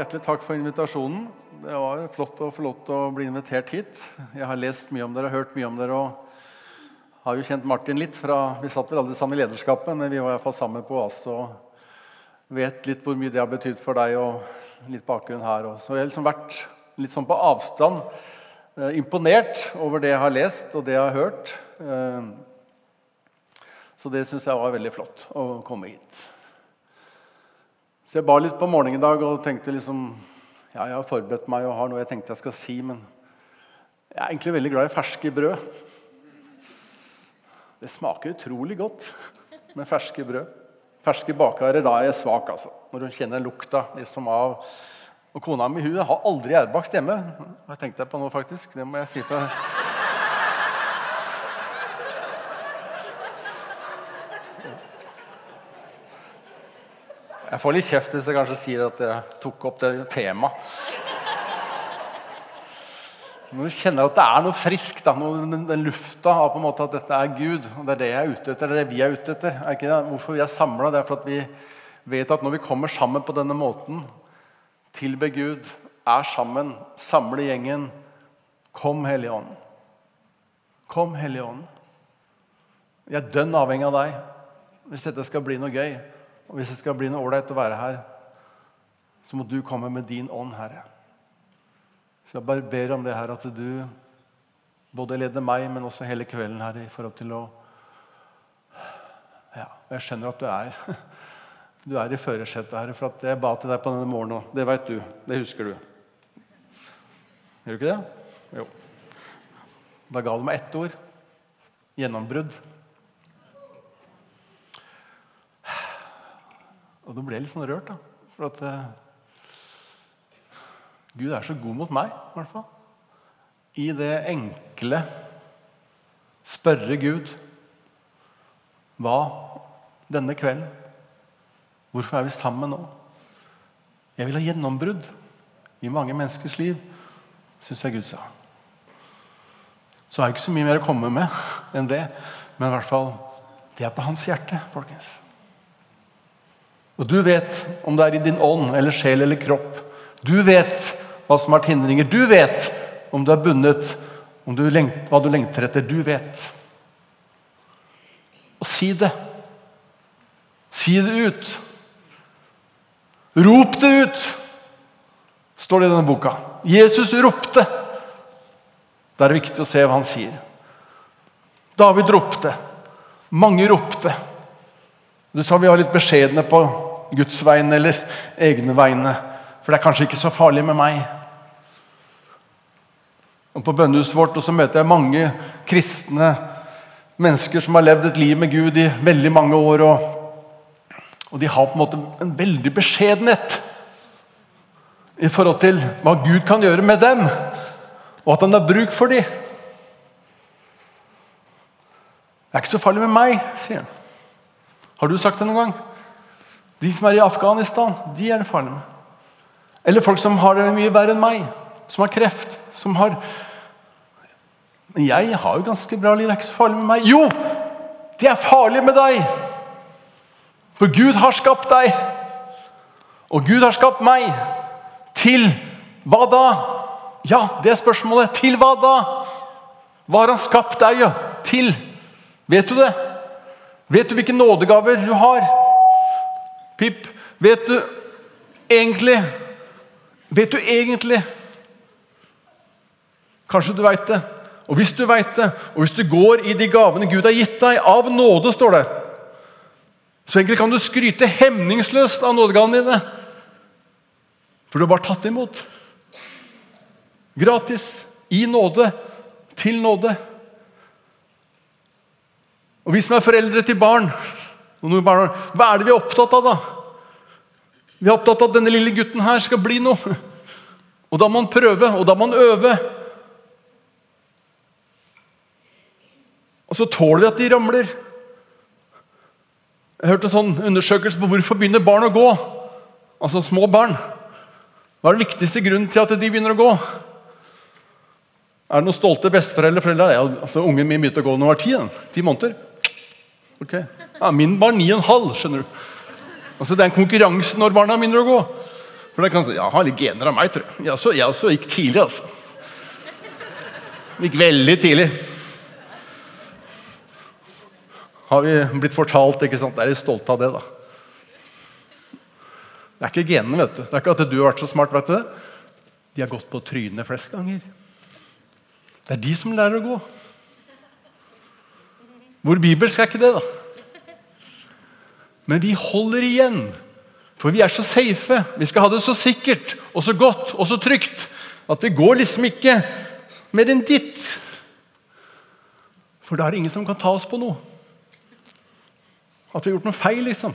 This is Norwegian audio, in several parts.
Hjertelig takk for invitasjonen. Det var flott å få lov til å bli invitert hit. Jeg har lest mye om dere, hørt mye om dere og har jo kjent Martin litt. fra, Vi satt vel alle sammen i lederskapet, men vi var i hvert fall sammen på AS og vet litt hvor mye det har betydd for deg. og litt bakgrunn her. Også. Så jeg har liksom vært litt sånn på avstand eh, imponert over det jeg har lest og det jeg har hørt. Eh, så det syns jeg var veldig flott å komme hit. Så jeg ba litt på morgenen i dag og tenkte liksom Ja, jeg har forberedt meg og har noe jeg tenkte jeg skal si, men jeg er egentlig veldig glad i ferske brød. Det smaker utrolig godt med ferske brød. Ferske bakvarer, da er jeg svak, altså. Når hun kjenner lukta liksom av Og kona mi hun har aldri gjærbakst hjemme. Jeg tenkte på nå, faktisk. Det må jeg si til Jeg får litt kjeft hvis jeg kanskje sier at jeg tok opp det temaet. Når du kjenner at det er noe friskt, den, den, lufta av på en måte at dette er Gud, og det er det jeg er ute etter, det er det vi er ute etter er ikke det? Hvorfor vi er samla? Er for at vi vet at når vi kommer sammen på denne måten, tilber Gud, er sammen, samler gjengen Kom, Hellige Ånd. Kom, Hellige Ånd. Jeg er dønn avhengig av deg hvis dette skal bli noe gøy. Og hvis det skal bli noe ålreit å være her, så må du komme med din ånd, Herre. Så jeg bare ber om det her at du både leder meg, men også hele kvelden, Herre, i forhold til å Ja, jeg skjønner at du er Du er i førersetet, Herre, for at jeg ba til deg på denne morgenen òg. Det veit du. Det husker du. Gjør du ikke det? Jo. Da ga du meg ett ord. Gjennombrudd. Og da ble jeg litt sånn rørt. da, For at uh, Gud er så god mot meg, i hvert fall. I det enkle spørre Gud hva denne kvelden Hvorfor er vi sammen nå? Jeg vil ha gjennombrudd i mange menneskers liv, syns jeg Gud sa. Så har jeg ikke så mye mer å komme med enn det, men i hvert fall det er på hans hjerte. folkens. Og du vet om det er i din ånd eller sjel eller kropp. Du vet hva som har vært hindringer. Du vet om du er bundet, om du lengt, hva du lengter etter. Du vet. Og si det. Si det ut. Rop det ut, står det i denne boka. Jesus ropte. Da er det viktig å se hva han sier. David ropte. Mange ropte. Du sa vi var litt beskjedne på Guds vegne eller egne vegne. For det er kanskje ikke så farlig med meg. Og På bønnehuset vårt og så møter jeg mange kristne mennesker som har levd et liv med Gud i veldig mange år. Og, og de har på en måte en veldig beskjedenhet i forhold til hva Gud kan gjøre med dem, og at han har bruk for dem. Det er ikke så farlig med meg, sier han. Har du sagt det noen gang? De som er i Afghanistan, de er det farlig med. Eller folk som har det mye verre enn meg, som har kreft. som har... Men jeg har jo ganske bra liv, det er ikke så farlig med meg. Jo, det er farlig med deg! For Gud har skapt deg, og Gud har skapt meg. Til hva da? Ja, det er spørsmålet. Til hva da? Hva har han skapt deg til? Vet du det? Vet du hvilke nådegaver du har? Pip, vet du egentlig Vet du egentlig Kanskje du veit det. Og hvis du veit det, og hvis du går i de gavene Gud har gitt deg, av nåde, står det Så egentlig kan du skryte hemningsløst av nådegavene dine. For du har bare tatt imot. Gratis. I nåde. Til nåde. Og vi som er foreldre til barn hva er det vi er opptatt av, da? Vi er opptatt av at denne lille gutten her skal bli noe. Og da må han prøve, og da må han øve. Og så tåler vi at de ramler. Jeg hørte en sånn undersøkelse på hvorfor begynner barn å gå. Altså små barn. Hva er den viktigste grunnen til at de begynner å gå? Er det noen stolte besteforeldre? Foreldre? Ja, altså, ungen min begynte å gå da hun var ti. Ti måneder. Ok. Ja, min var ni og en halv, skjønner du. Altså, Det er en konkurranse når barna begynner å gå. For det kan si, ja, har litt gener av meg, tror jeg. Jeg også, jeg også gikk tidlig, altså. Gikk veldig tidlig. Har vi blitt fortalt, ikke sant? Er de stolte av det, da? Det er ikke genene, vet du. Det er ikke at du har vært så smart. vet du. De har gått på trynet flest ganger. Det er de som lærer å gå. Hvor bibelsk er ikke det, da? Men vi holder igjen, for vi er så safe. Vi skal ha det så sikkert og så godt og så trygt at vi går liksom ikke mer enn ditt. For da er det ingen som kan ta oss på noe. At vi har gjort noe feil, liksom.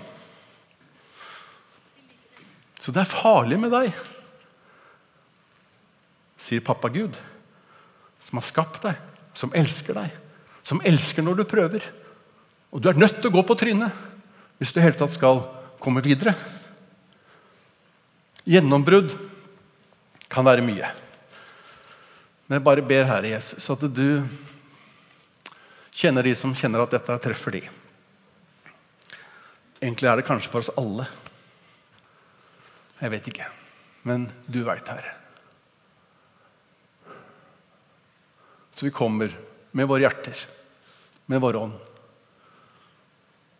Så det er farlig med deg, sier pappa Gud, som har skapt deg, som elsker deg, som elsker når du prøver. Og du er nødt til å gå på trynet hvis du i hele tatt skal komme videre. Gjennombrudd kan være mye. Men jeg bare ber Herre Jesus at du kjenner de som kjenner at dette treffer de. Egentlig er det kanskje for oss alle. Jeg vet ikke. Men du veit, Herre. Så vi kommer med våre hjerter, med vår ånd.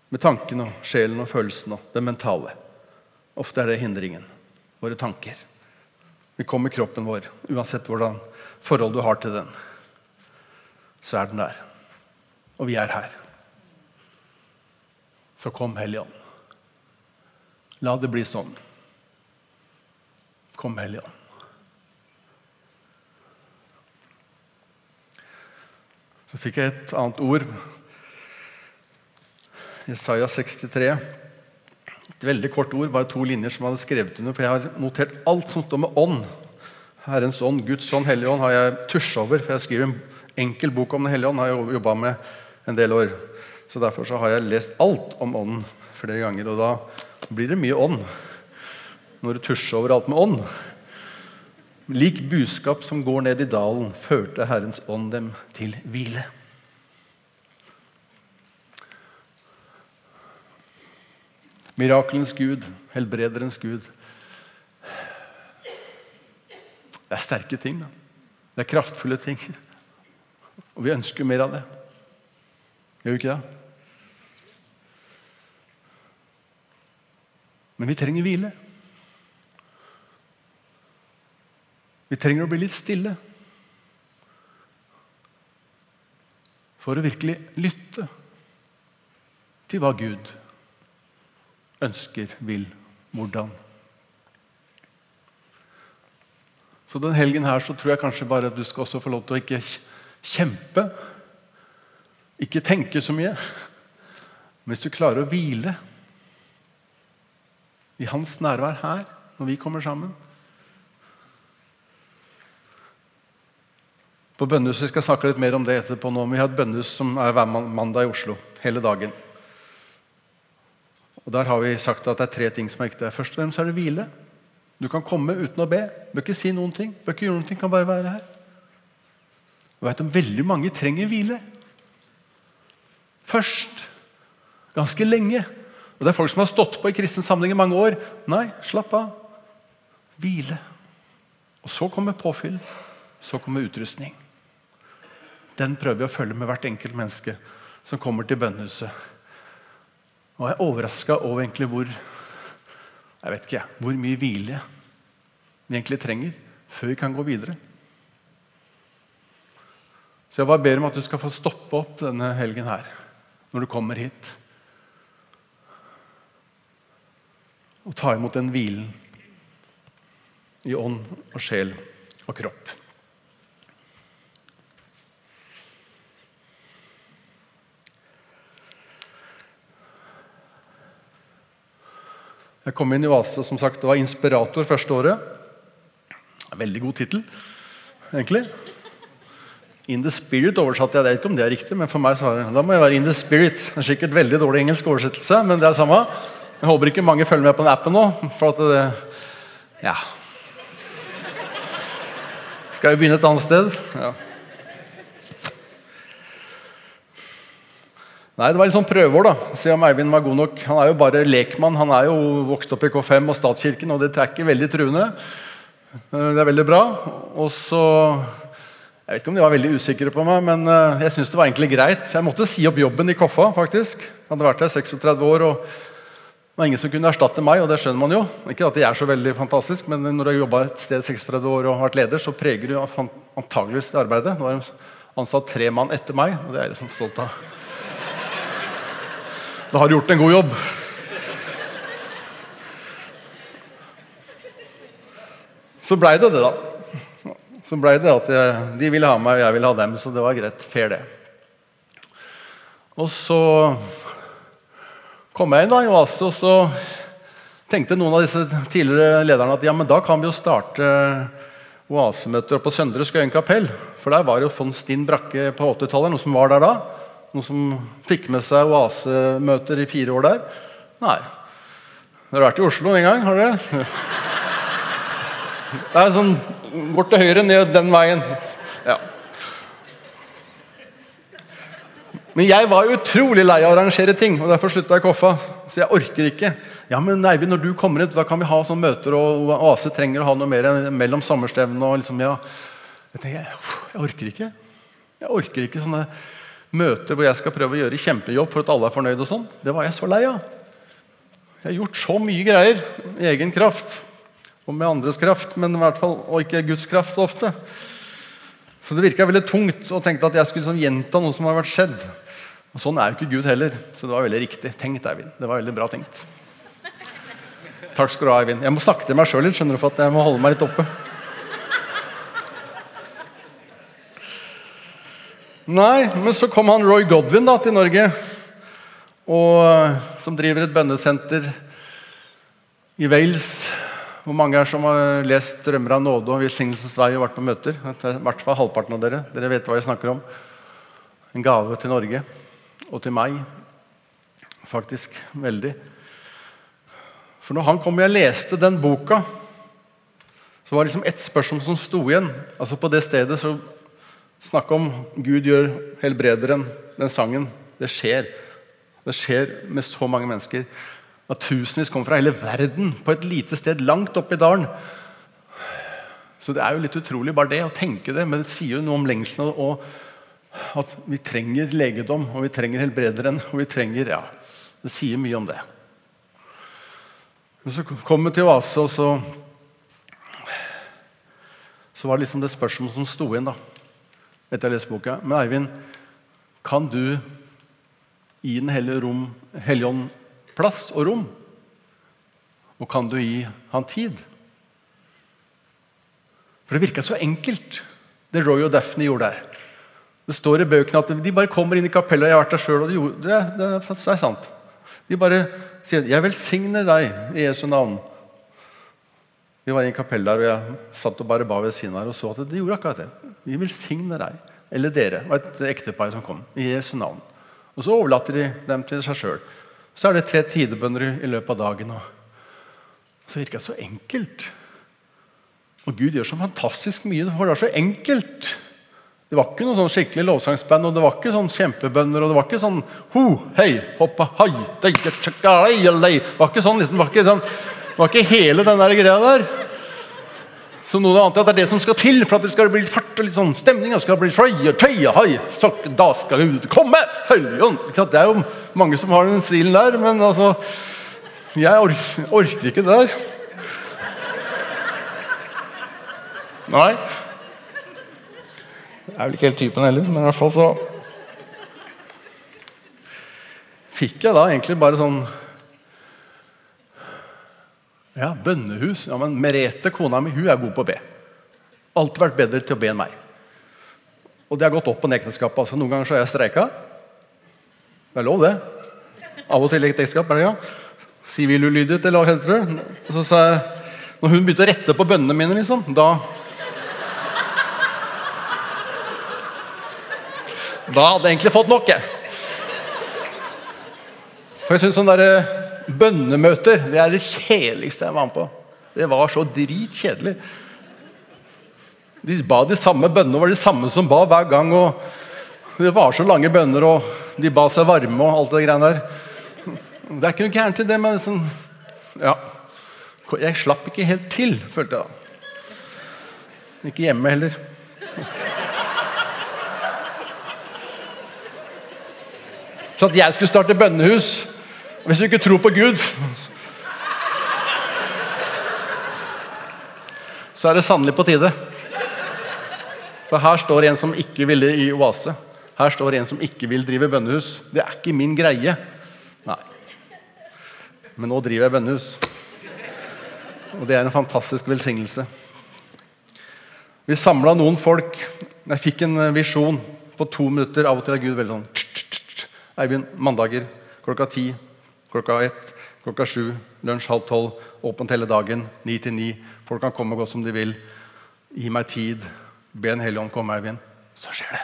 Med tanken og sjelen og følelsen og det mentale. Ofte er det hindringen. Våre tanker. Vi kommer kroppen vår, uansett hvordan forhold du har til den. Så er den der. Og vi er her. Så kom, Hellige Ånd. La det bli sånn. Kom, Hellige Ånd. Så fikk jeg et annet ord. Jesaja 63. Et veldig kort ord, bare to linjer som jeg hadde skrevet under. For jeg har notert alt som står med ånd. Herrens ånd, Guds ånd, Hellig ånd har jeg tusja over. For jeg skriver en enkel bok om Den hellige ånd. har jeg jobba med en del år. Så Derfor så har jeg lest alt om ånden flere ganger. Og da blir det mye ånd når du tusjer over alt med ånd. Lik buskap som går ned i dalen, førte Herrens ånd dem til hvile. Mirakelens Gud, helbrederens Gud. Det er sterke ting. Da. Det er kraftfulle ting. Og vi ønsker mer av det. Gjør vi ikke det? Men vi trenger hvile. Vi trenger å bli litt stille for å virkelig lytte til hva Gud ønsker, vil, hvordan. Så den helgen her så tror jeg kanskje bare at du skal også få lov til å ikke kjempe. Ikke tenke så mye. Hvis du klarer å hvile i hans nærvær her når vi kommer sammen På bønnehuset skal jeg snakke litt mer om det etterpå. nå, men Vi har et bønnehus som er hver mandag i Oslo. hele dagen. Og Der har vi sagt at det er tre ting som er viktige. Først og fremst er det hvile. Du kan komme uten å be. Bør ikke si noen ting. Bør ikke gjøre noen ting, kan bare være her. Du vet om veldig mange trenger hvile. Først. Ganske lenge. Og Det er folk som har stått på i kristen samling i mange år. Nei, slapp av. Hvile. Og så kommer påfyll. Så kommer utrustning. Den prøver vi å følge med hvert enkelt menneske som kommer til bønnehuset. Og jeg er overraska over egentlig hvor jeg vet ikke, hvor mye hvile vi egentlig trenger før vi kan gå videre. Så jeg bare ber om at du skal få stoppe opp denne helgen her når du kommer hit. Og ta imot den hvilen i ånd og sjel og kropp. Jeg kom inn i Oase som sagt, det var inspirator første året. Veldig god tittel, egentlig. In the Spirit oversatte jeg. det ikke om det er riktig, men for meg så da må jeg være In the Spirit. Det er sikkert veldig dårlig engelsk oversettelse, men det er samme. Jeg håper ikke mange følger med på den appen nå. for at det, ja. Skal vi begynne et annet sted? Ja. Nei, Det var litt sånn prøveår, da. Se om Eivind var god nok. Han er jo bare lekmann. Han er jo vokst opp i K5 og statskirken, og det trekker veldig truende. Eh, det er veldig bra. Og så Jeg vet ikke om de var veldig usikre på meg, men eh, jeg syns det var egentlig greit. Jeg måtte si opp jobben i Koffa, faktisk. Jeg hadde vært der 36 år. og det var ingen som kunne erstatte meg, og det skjønner man jo. Ikke at jeg er så veldig fantastisk, men når du har jobba et sted 36 år og vært leder, så preger du antageligvis det arbeidet. Nå har de ansatt tre mann etter meg, og det er jeg litt sånn stolt av. Da har du gjort en god jobb. Så blei det det, da. Så blei det at jeg, de ville ha meg, og jeg ville ha dem. Så det var greit. Fair, det. Og så kom jeg inn da i Oase, og så tenkte noen av disse tidligere lederne at ja, men da kan vi jo starte oasemøter på Søndre Skøyen kapell. For der var jo von Stinn Brakke på 80-tallet, noe som var der da. Noen som fikk med seg oasemøter i fire år der? Nei. Dere har vært i Oslo en gang? har dere? Det er sånn Bort til høyre, ned den veien. Ja. Men jeg var utrolig lei av å arrangere ting, og derfor slutta jeg Koffa. Så jeg orker ikke. Ja, men Eivind, når du kommer hit, da kan vi ha sånne møter, og Oase trenger å ha noe mer mellom sommerstevnene. Og liksom, ja. Jeg tenker, jeg orker ikke. Jeg orker ikke sånne møter hvor jeg skal prøve å gjøre kjempejobb for at alle er fornøyd. og sånn. Det var jeg så lei av. Jeg har gjort så mye greier i egen kraft og med andres kraft, men i hvert fall, og ikke Guds kraft så ofte. Så det virka veldig tungt og tenkte at jeg skulle sånn gjenta noe som har vært skjedd. Og Sånn er jo ikke Gud heller, så det var veldig riktig tenkt. Eivind. Det var veldig bra tenkt. Takk skal du ha, Eivind. Jeg må snakke til meg sjøl litt, skjønner du, for at jeg må holde meg litt oppe. Nei, men så kom han Roy Godwin da, til Norge, og, som driver et bønnesenter i Wales. Hvor mange er som har lest 'Drømmer av nåde' og 'Velsignelsens vei' og vært på møter? I hvert fall halvparten av dere. Dere vet hva jeg snakker om. En gave til Norge og til meg. Faktisk veldig. For når han kom og jeg leste den boka, så var det liksom ett spørsmål som sto igjen. Altså På det stedet så Snakk om Gud gjør helbrederen, den sangen. Det skjer. Det skjer med så mange mennesker. At tusenvis kommer fra hele verden på et lite sted langt oppe i dalen. Så det er jo litt utrolig bare det å tenke det, men det sier jo noe om lengselen og at vi trenger legedom, og vi trenger helbrederen, og vi trenger Ja, det sier mye om det. Men så kom vi til Oase, og så så var det liksom det spørsmålet som sto igjen. da etter å ha lest boka. Men Eivind, kan du gi Den hellige ånd plass og rom? Og kan du gi han tid? For det virka så enkelt, det Roy og Daphne gjorde der. Det står i bøkene at de bare kommer inn i kapellet. Jeg har vært der sjøl, og de det, det, det er sant. De bare sier 'Jeg velsigner deg i Jesu navn'. Vi var i en kapell der, og jeg satt og bare ba ved siden her og så at de gjorde akkurat det. Vi velsigner deg. Eller dere. Det var et ektepar som kom. I Jesu navn. Og så overlater de dem til seg sjøl. Så er det tre tidebønner i løpet av dagen. Og så virker det så enkelt. Og Gud gjør så fantastisk mye, for det var så enkelt. Det var ikke noe sånn skikkelig lovsangsband, og det var ikke sånn kjempebønder. og Det var ikke sånn ho, hei, hoppa, hei, Det var ikke sånn, liksom, det var ikke, sånn, det var ikke hele den der greia der. Så noen annet at det er det som skal til for at det skal bli litt fart og litt sånn stemning. og skal bli fløye, tøye, hei, sok, Da skal Gud komme! Følgen. Det er jo mange som har den stilen der, men altså Jeg orker, orker ikke det der. Nei. Jeg er vel ikke helt typen heller, men i hvert fall så Fikk jeg da egentlig bare sånn ja, Bønnehus. Ja, men Merete, kona mi, hun er god på å be. Alltid vært bedre til å be enn meg. Og det har gått opp på ekteskapet. Altså, noen ganger så har jeg streika. Det er lov, det. Av og til i ekteskap. er det ja. Sivilulydighet, eller hva heter det. Og så sa jeg, når hun begynte å rette på bønnene mine, liksom, da Da hadde jeg egentlig fått nok, jeg. For jeg synes sånn derre Bønnemøter det er det kjedeligste jeg var med på. Det var så dritkjedelig. De ba de samme bønnene, var de samme som ba hver gang. og Det var så lange bønner, og de ba seg varme og alt det greiene der. Det er ikke noe gærent i det, men sånn, ja. Jeg slapp ikke helt til, følte jeg da. Ikke hjemme heller. Så at jeg skulle starte bønnehus Hvis du ikke tror på Gud Så er det sannelig på tide. For her står en som ikke ville i oase. Her står en som ikke vil drive bønnehus. Det er ikke min greie. Nei. Men nå driver jeg bønnehus. Og det er en fantastisk velsignelse. Vi samla noen folk. Jeg fikk en visjon på to minutter. Av og til er Gud veldig sånn Eivind, mandager klokka ti, klokka ett, klokka sju, lunsj halv tolv, åpent hele dagen, ni til ni. Folk kan komme og gå som de vil. Gi meg tid. Be en hellig ånd komme, Eivind. Så skjer det.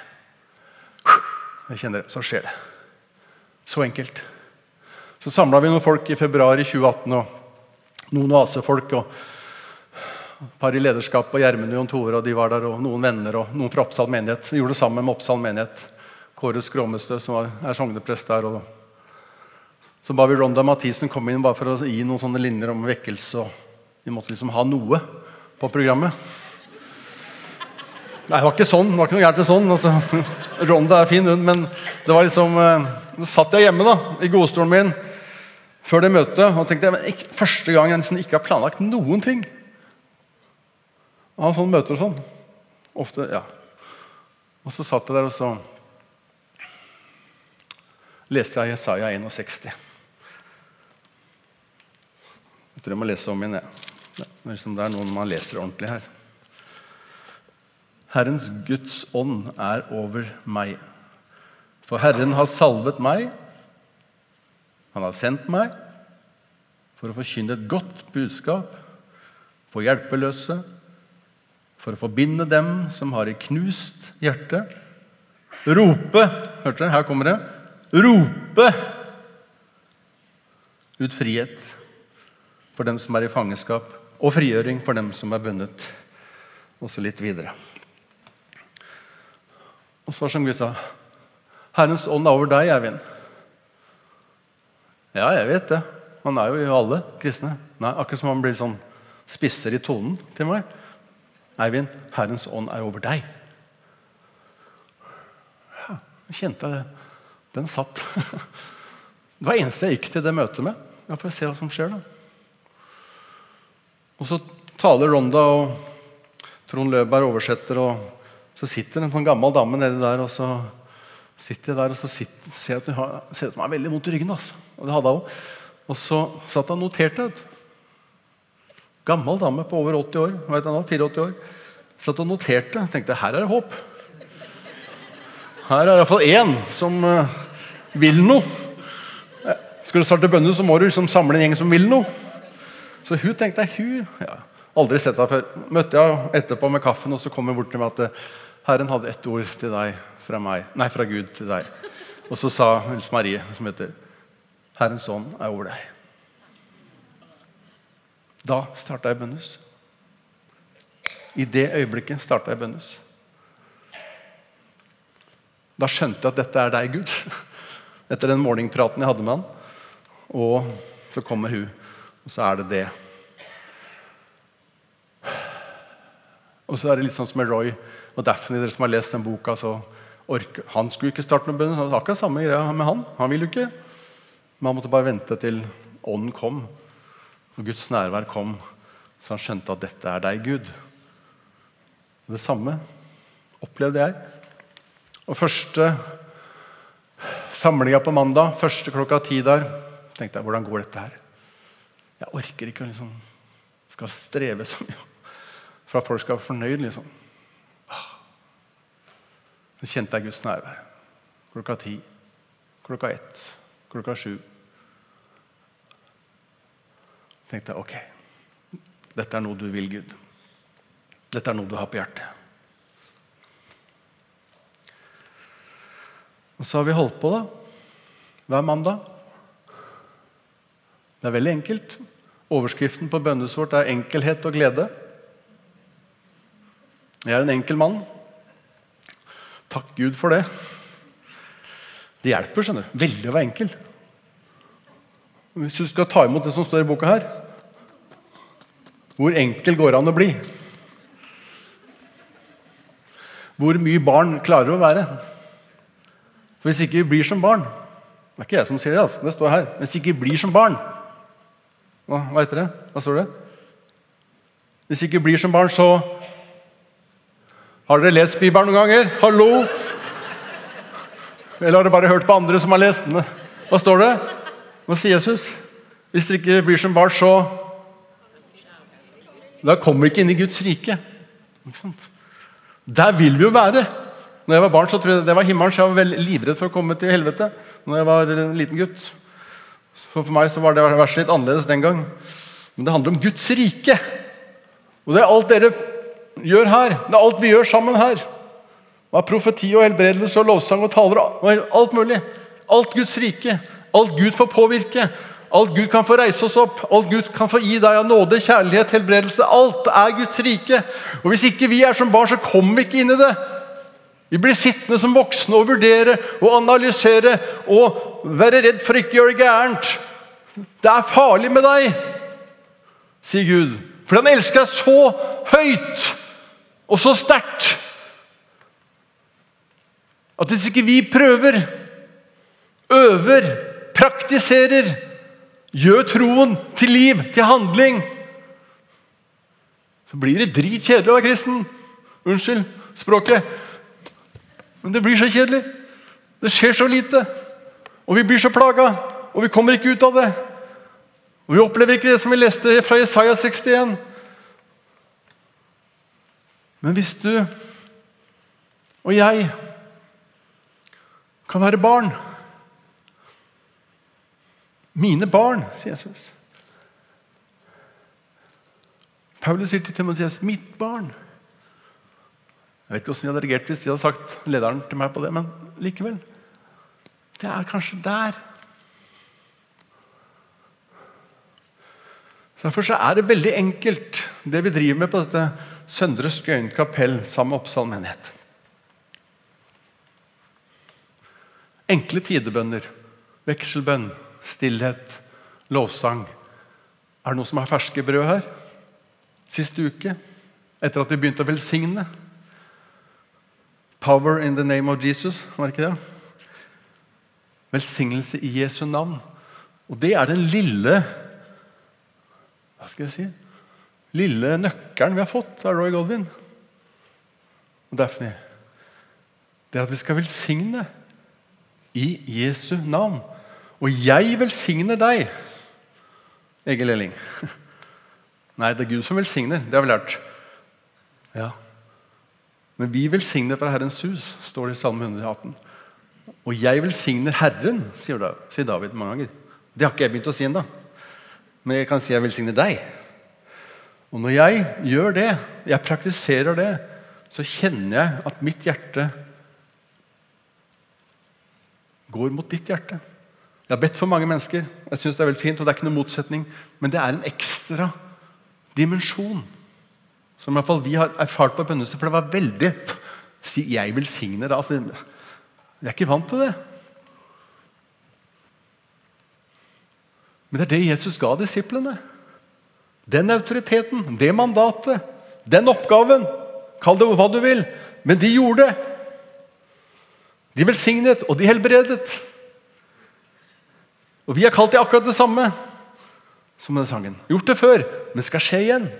Jeg kjenner det. Så skjer det. Så enkelt. Så samla vi noen folk i februar i 2018, og noen oasefolk. og et par i lederskap og Gjermund og Jon Tore og de var der, og noen venner og noen fra Oppsal menighet. Vi gjorde det sammen med Oppsal menighet. Kåre Skråmestø, som er sogneprest der. og Så ba vi Ronda Mathisen komme inn bare for å gi noen sånne linjer om vekkelse. og Vi måtte liksom ha noe på programmet. Nei, det var ikke sånn. det var ikke noe gærent sånn. Altså, Ronda er fin, hun, men det var liksom eh, Så satt jeg hjemme da, i godstolen min før det møtet og tenkte jeg, ikke, første gang jeg nesten ikke har planlagt noen ting. Av sånne møter og sånn. Ofte, ja. Og så satt jeg der og så leste jeg Jesaja 61. Jeg tror jeg må lese om igjen. Ja. Det, liksom, det er noen man leser ordentlig her. Herrens Guds ånd er over meg. For Herren har salvet meg. Han har sendt meg for å forkynne et godt budskap for hjelpeløse, for å forbinde dem som har et knust hjerte. Rope Hørte dere? Her kommer det rope ut frihet for dem som er i fangenskap, og frigjøring for dem som er bundet. Og så litt videre. Og så som Gud sa Herrens ånd er over deg, Eivind. Ja, jeg vet det. Han er jo i alle kristne. Nei, Akkurat som han blir sånn spisser i tonen til meg. Eivind, Herrens ånd er over deg. Ja, jeg kjente det. Den satt. Det var eneste jeg gikk til det møtet med. Ja, får jeg se hva som skjer, da. Og så taler Ronda, og Trond Løberg oversetter, og så sitter en sånn gammel dame nedi der, og så sitter jeg der, og så sitter, ser at hun har, ser ut som hun har veldig vondt i ryggen. Altså. Og det hadde hun. Og så satt hun og noterte. Gammel dame på over 80 år. Vet jeg nå, 84 år. Satt og noterte. Tenkte her er det håp. Her er iallfall én som uh, vil noe. Skal du starte bønner, så må du liksom samle en gjeng som vil noe. Så hun tenkte hun ja, Aldri sett henne før. Møtte jeg etterpå med kaffen, og så kom hun bort til meg at Herren hadde ett ord til deg fra meg, nei, fra Gud til deg. Og så sa Hils Marie, som heter Herrens ånd er over deg. Da starta jeg bønnhus. I det øyeblikket starta jeg bønnhus. Da skjønte jeg at dette er deg, Gud. Etter den morgenpraten jeg hadde med han. Og så kommer hun, og så er det det. Og så er det litt sånn som med Roy og Daphne, dere som har lest den boka. så orker. Han skulle ikke starte noen bønn. Det var akkurat samme greia med han. Han ville jo ikke. Men han måtte bare vente til ånden kom, og Guds nærvær kom. Så han skjønte at dette er deg, Gud. Det samme opplevde jeg. Og første samlinga på mandag, første klokka ti der, tenkte jeg hvordan går dette her? Jeg orker ikke å liksom, skal streve så mye for at folk skal være fornøyd. liksom. Så kjente jeg Guds nærvær. Klokka ti, klokka ett, klokka sju. tenkte jeg ok, dette er noe du vil, Gud. Dette er noe du har på hjertet. Og så har vi holdt på da, hver mandag. Det er veldig enkelt. Overskriften på bønnehuset vårt er 'enkelhet og glede'. Jeg er en enkel mann. Takk Gud for det. Det hjelper skjønner du. veldig å være enkel. Hvis du skal ta imot det som står i boka her Hvor enkel går det an å bli? Hvor mye barn klarer å være? For Hvis ikke vi blir som barn Det er ikke jeg som sier det, altså. det står her. Hvis ikke vi blir som barn Hva, hva heter det? Hva står det? Hvis ikke blir som barn, så Har dere lest Bibelen noen ganger? Hallo? Eller har dere bare hørt på andre som har lest den? Hva står det? Hva sier Jesus? Hvis dere ikke blir som barn, så Da kommer vi ikke inn i Guds rike. Der vil vi jo være. Når jeg var barn, så tror jeg det var himmelen, så jeg var livredd for å komme til helvete. Når jeg var en liten gutt. Så For meg så var det verset litt annerledes den gang. Men det handler om Guds rike. Og det er alt dere gjør her. Det er alt vi gjør sammen her. Det er profeti og helbredelse og lovsang og taler og alt mulig. Alt Guds rike. Alt Gud får påvirke. Alt Gud kan få reise oss opp. Alt Gud kan få gi deg av nåde, kjærlighet, helbredelse. Alt er Guds rike. Og Hvis ikke vi er som barn, så kommer vi ikke inn i det. Vi blir sittende som voksne og vurdere og analysere og være redd for ikke å gjøre det gærent. Det er farlig med deg, sier Gud. For han elsker deg så høyt og så sterkt at hvis ikke vi prøver, øver, praktiserer, gjør troen til liv, til handling, så blir det dritkjedelig å være kristen. Unnskyld språket. Men det blir så kjedelig. Det skjer så lite. Og vi blir så plaga, og vi kommer ikke ut av det. Og vi opplever ikke det som vi leste fra Isaiah 61. Men hvis du og jeg kan være barn Mine barn, sier Jesus. Paulus sier til Timotheus 'mitt barn'. Jeg vet ikke hvordan de hadde reagert hvis de hadde sagt lederen til meg på det, men likevel. Det er kanskje der. Derfor så er det veldig enkelt, det vi driver med på dette Søndre Skøyen kapell sammen med Oppsal menighet. Enkle tidebønner. Vekselbønn, stillhet, lovsang. Er det noen som har ferske brød her? Siste uke, etter at vi begynte å velsigne. Power in the name of Jesus, var det ikke det? Velsignelse i Jesu navn. Og det er den lille Hva skal jeg si? Lille nøkkelen vi har fått av Roy Goldwyn og Daphne. Det er at vi skal velsigne i Jesu navn. Og jeg velsigner deg, Egil Elling. Nei, det er Gud som velsigner. Det har vi lært. Ja. Men vi velsigner fra Herrens hus, står det i Salme 118. Og jeg velsigner Herren, sier David mange ganger. Det har ikke jeg begynt å si ennå. Men jeg kan si jeg velsigner deg. Og når jeg gjør det, jeg praktiserer det, så kjenner jeg at mitt hjerte går mot ditt hjerte. Jeg har bedt for mange mennesker, jeg synes det er veldig fint, og det er ikke noen motsetning, men det er en ekstra dimensjon som i hvert fall vi har erfart på bønnehuset. For det var veldig Si 'jeg velsigner da. Altså, jeg er ikke vant til det. Men det er det Jesus ga disiplene. Den autoriteten, det mandatet, den oppgaven. Kall det hva du vil. Men de gjorde det. De velsignet, og de helbredet. Og vi har kalt det akkurat det samme som denne sangen. Gjort det før, men skal skje igjen.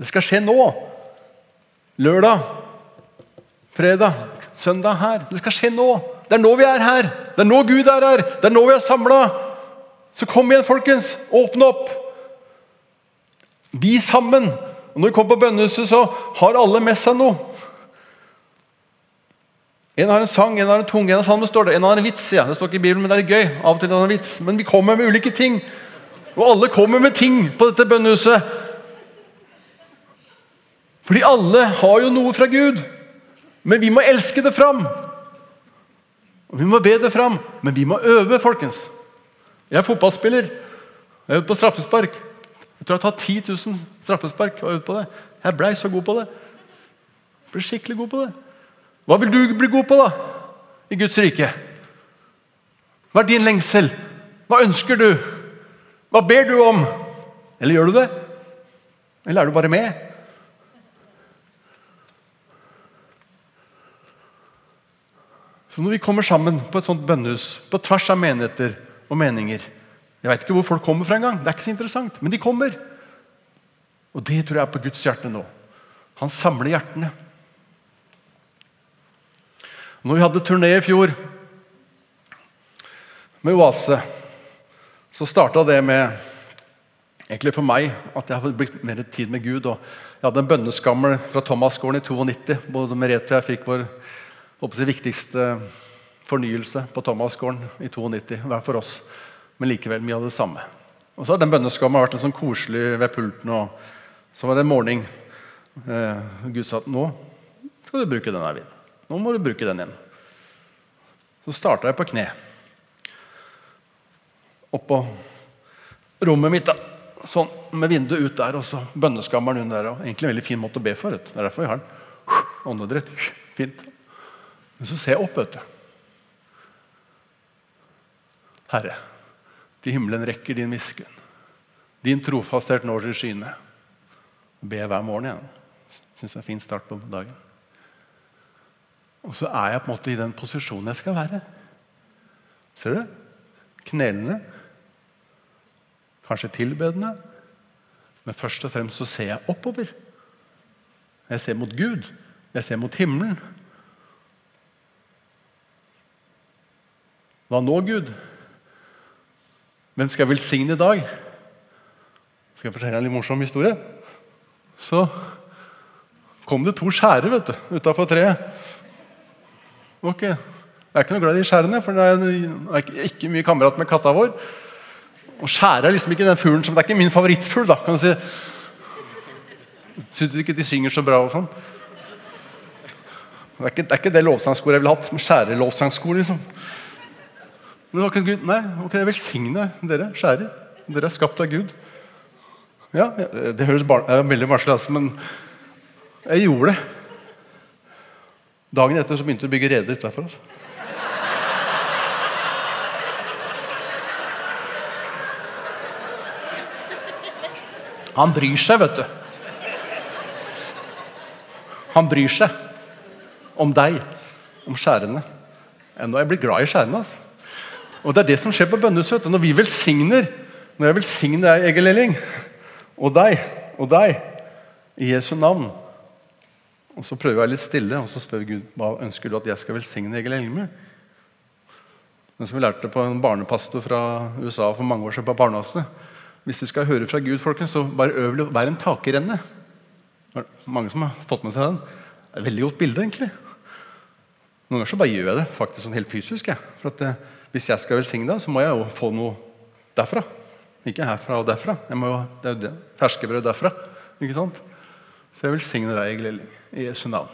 Det skal skje nå. Lørdag, fredag, søndag her. Det skal skje nå. Det er nå vi er her. Det er nå Gud er her. Det er nå vi er samla. Så kom igjen, folkens. Åpne opp. Vi sammen. Og når vi kommer på bønnehuset, så har alle med seg noe. En har en sang, en har en tunge, en har salme, står det. En har en vits. ja. Det står ikke i Bibelen, men det er gøy. Av og til har en vits. Men vi kommer med ulike ting. Og alle kommer med ting på dette bønnehuset. Fordi alle har jo noe fra Gud. Men vi må elske det fram. Og Vi må be det fram, men vi må øve, folkens. Jeg er fotballspiller. Jeg er ute på straffespark. Jeg tror jeg har tatt 10 000 straffespark. og på det. Jeg blei så god på det. Jeg ble skikkelig god på det. Hva vil du bli god på da, i Guds rike? Hva er din lengsel? Hva ønsker du? Hva ber du om? Eller gjør du det? Eller er du bare med? Så når vi kommer sammen på et sånt bønnehus, på tvers av menigheter og meninger Jeg vet ikke hvor folk kommer fra engang, det er ikke så interessant, men de kommer. Og det tror jeg er på Guds hjerte nå. Han samler hjertene. Når vi hadde turné i fjor med Oase, så starta det med egentlig for meg at jeg har blitt mer tid med Gud. og Jeg hadde en bønneskammel fra Thomasgården i 92. Både Merete og jeg fikk vår håper jeg, viktigste fornyelse på Thomasgården i 92, hver for oss. Men likevel mye av det samme. Og så har den bønneskammen vært en sånn koselig ved pulten. og Så var det en morgen eh, Gud sa at nå skal du bruke den, Eivind. Nå må du bruke den igjen. Så starta jeg på kne. Oppå rommet mitt. da. Sånn, Med vinduet ut der, og så bønneskammeren under der. og Egentlig en veldig fin måte å be for. Det er derfor vi har den. Åndedrett. Fint. Men så ser jeg opp, vet du. Herre, til himmelen rekker din miskunn. Din trofasthet når til skyene. Be hver morgen igjen. Syns det er en fin start på dagen. Og så er jeg på en måte i den posisjonen jeg skal være. Ser du? Knelende. Kanskje tilbedende. Men først og fremst så ser jeg oppover. Jeg ser mot Gud. Jeg ser mot himmelen. Hva nå, Gud? Hvem skal jeg velsigne i dag? Skal jeg fortelle en litt morsom historie? Så kom det to skjærer vet du, utafor treet. Ok, Jeg er ikke noe glad i skjærene, for det er ikke mye kamerat med katta vår. Og skjære er liksom ikke den fuglen som, Det er ikke min favorittfugl. da, kan du si. Syns ikke de synger så bra og sånn? Det er ikke det, er det lovsangskoret jeg ville hatt. Skjærelovsangskor, liksom. Men det Gud, nei, ok, jeg velsigne dere skjærer. Dere er skapt av Gud. Ja, Det høres bar veldig barnslig ut, men jeg gjorde det. Dagen etter så begynte de å bygge reder utafor oss. Han bryr seg, vet du. Han bryr seg om deg, om skjærene. Enda jeg blir glad i skjærene. Altså. Og Det er det som skjer på bønnesøt. Når vi velsigner, når jeg velsigner deg, Egil Elling, og deg og deg i Jesu navn Og Så prøver jeg litt stille og så spør Gud hva ønsker du at jeg skal velsigne Egil Elling med. Men som vi lærte på en barnepastor fra USA for mange år siden på barnehuset Hvis du skal høre fra Gud, folkens, så bare øv vær en takerenne. Mange som har fått med seg den. Det er et veldig godt bilde, egentlig. Noen ganger så bare gjør jeg det faktisk sånn helt fysisk. Jeg. For at, eh, Hvis jeg skal velsigne deg, så må jeg jo få noe derfra. Ikke herfra og derfra. Jeg må jo, det er jo det. Ferskebrød derfra. Ikke sant? Så jeg velsigner deg, Egil Elling, i Jesu navn.